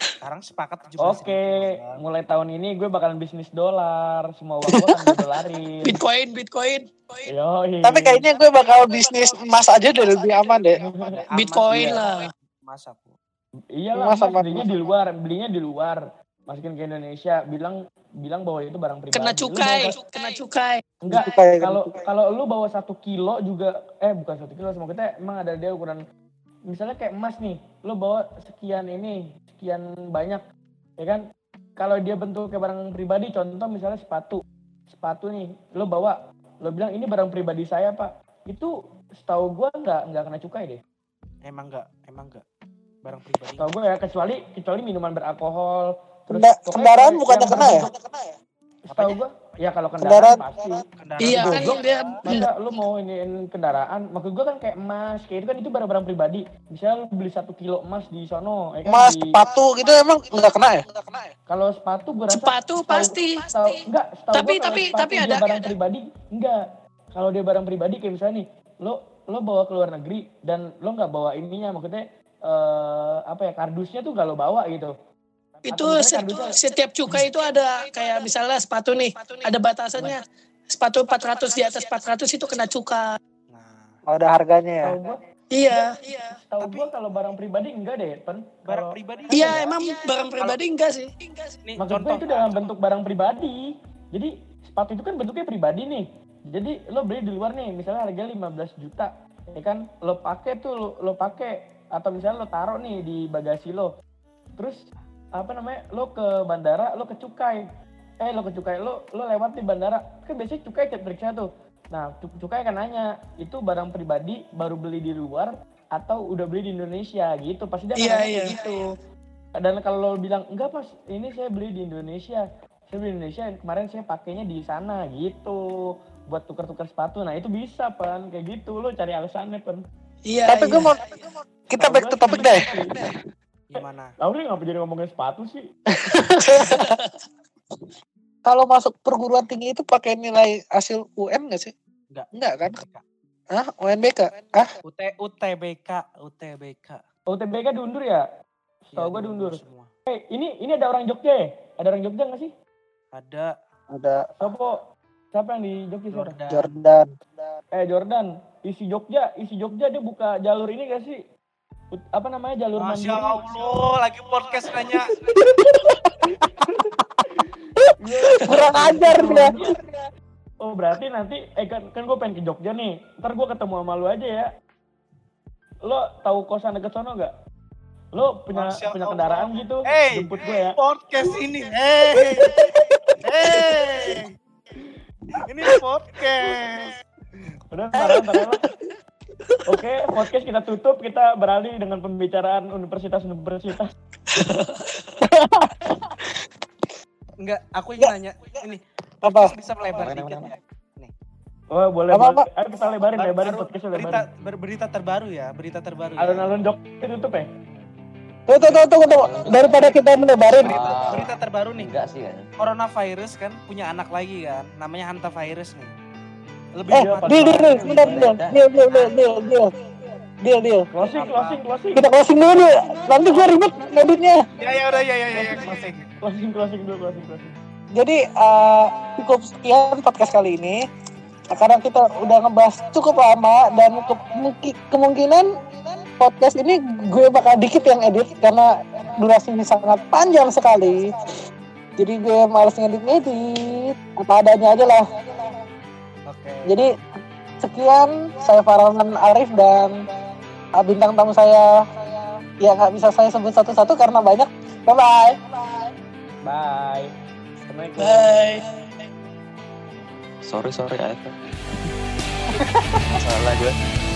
sekarang sepakat 17 Oke, mulai tahun ini gue bakalan bisnis dolar. Semua uang gue akan dolarin. Bitcoin Bitcoin. Yoi. Tapi kayaknya gue bakal bisnis emas aja deh lebih aman deh. Bitcoin lah. Masa aku. Iyalah, Masa, mas, Mas? belinya di luar, belinya di luar. Masukin ke Indonesia, bilang bilang bahwa itu barang pribadi. Kena cukai, bawa- kena cukai. Enggak, kalau kalau lu bawa satu kilo juga, eh bukan satu kilo, semua kita emang ada dia ukuran. Misalnya kayak emas nih, lu bawa sekian ini, sekian banyak, ya kan? Kalau dia bentuknya barang pribadi, contoh misalnya sepatu, sepatu nih, lu bawa, lu bilang ini barang pribadi saya pak, itu setahu gua nggak nggak kena cukai deh. Emang enggak, emang enggak. Barang pribadi. Setahu gue ya kecuali kecuali minuman beralkohol. Pokoknya kendaraan bukannya kena ya? berbentuk- Setahu gue ya kalau kendaraan, Kendaraan. pasti. Kendaraan Iya kan pribadi. dia Masa lu mau iniin kendaraan, maksud gue kan kayak emas, kayak itu kan itu barang-barang pribadi. Misalnya lu beli satu kilo emas di sono, ya kan Emas, di- sepatu gitu emang nggak kena ya? Kalau sepatu gue rasa sepatu pasti. enggak, Tapi- gua tapi- tapi ada- barang ada- pribadi, enggak. Kalau dia barang pribadi kayak misalnya nih, lo lo bawa ke luar negeri dan lo nggak bawa ininya, maksudnya eh apa ya kardusnya tuh lo bawa gitu. Itu Atau misalnya set- kardusnya- setiap cukai itu ada kayak misalnya sepatu nih, ada batasannya. Sepatu 400 di atas 400 itu kena cukai. Nah, Oh, ada harganya ya. Tahu gua, Iya, iya. Tahu Tapi- gua kalau barang pribadi enggak deh, Pen. Barang Kalau- pribadi. Iya, emang barang pribadi enggak sih? Nih, Maksud contoh. gue itu dalam bentuk barang pribadi. Jadi sepatu itu kan bentuknya pribadi nih. Jadi lo beli di luar nih, misalnya harganya 15 juta, ya kan? Lo pakai tuh, lo, lo pakai atau misalnya lo taruh nih di bagasi lo. Terus apa namanya? Lo ke bandara, lo ke cukai. Eh, lo ke cukai, lo lo lewat di bandara. Kan biasanya cukai cek periksa tuh. Nah, cu- cukai kan nanya, itu barang pribadi baru beli di luar atau udah beli di Indonesia gitu. Pasti dia nanya kayak iya. gitu. Dan kalau lo bilang enggak pas ini saya beli di Indonesia, saya beli di Indonesia kemarin saya pakainya di sana gitu buat tukar-tukar sepatu. Nah itu bisa pan kayak gitu lo cari alasannya pan. Iya, Tapi iya. gue mau kita back to topic deh. Gimana? Lalu ngapa jadi ngomongin sepatu sih? Kalau masuk perguruan tinggi itu pakai nilai hasil UN nggak sih? Enggak. Enggak kan? Hah? UNBK? Ah? UT, UTBK, UTBK. UTBK diundur ya? Setahu Iya, gue diundur. semua. Eh ini ini ada orang Jogja ya? Ada orang Jogja nggak sih? Ada Ada Siapa? Siapa yang di Jogja? Jordan. Jordan. Eh Jordan, isi Jogja, isi Jogja dia buka jalur ini gak sih? Apa namanya jalur Masya mandiri? Allah, lagi podcast nanya. Kurang ajar dia. Oh berarti nanti eh kan, kan gue pengen ke Jogja nih. Ntar gue ketemu sama lu aja ya. Lo tahu kosan deket sono nggak? Lo punya Masya punya Allah. kendaraan gitu? Hey. Jemput gue ya. podcast ini. Hey. Hey. Ini podcast. Udah Lo. Oke, podcast kita tutup. Kita beralih dengan pembicaraan universitas-universitas. Enggak, aku ingin nanya ini Apa? bisa melebar Apa, dikit apa, ya. Oh boleh, Apa, boleh. Ayo kita lebarin, lebarin Baru- berita lebarin. ber- berita terbaru ya, berita terbaru. ya. Alun-alun Jogja ditutup ya? Tuh, tuh, tuh, tunggu, tunggu. Daripada kita menebarin. Berita, Ah. berita terbaru nih. Enggak sih ya. Coronavirus kan punya anak lagi kan, namanya hantavirus nih. Lebih Eh, deal, deal, deal. Sebentar, deal. Deal, deal, deal, deal, deal. Deal, deal. Closing, closing, closing. Kita closing dulu, deal. Nanti gue ribet ngeditnya. Ya ya udah ya ya ya, ya closing. Closing, closing dulu, closing, closing. Jadi eh, cukup sekian podcast kali ini. Karena kita udah ngebahas cukup lama dan untuk mungkin- kemungkinan podcast ini gue bakal dikit yang edit karena durasinya sangat panjang sekali. Jadi gue males ngedit-ngedit. Apa adanya aja lah. Jadi sekian saya Farhan Arif dan uh, bintang tamu saya ya nggak bisa saya sebut satu-satu karena banyak. Bye bye. Bye. Assalamualaikum. Bye. Sorry sorry Aeta. Salah gue.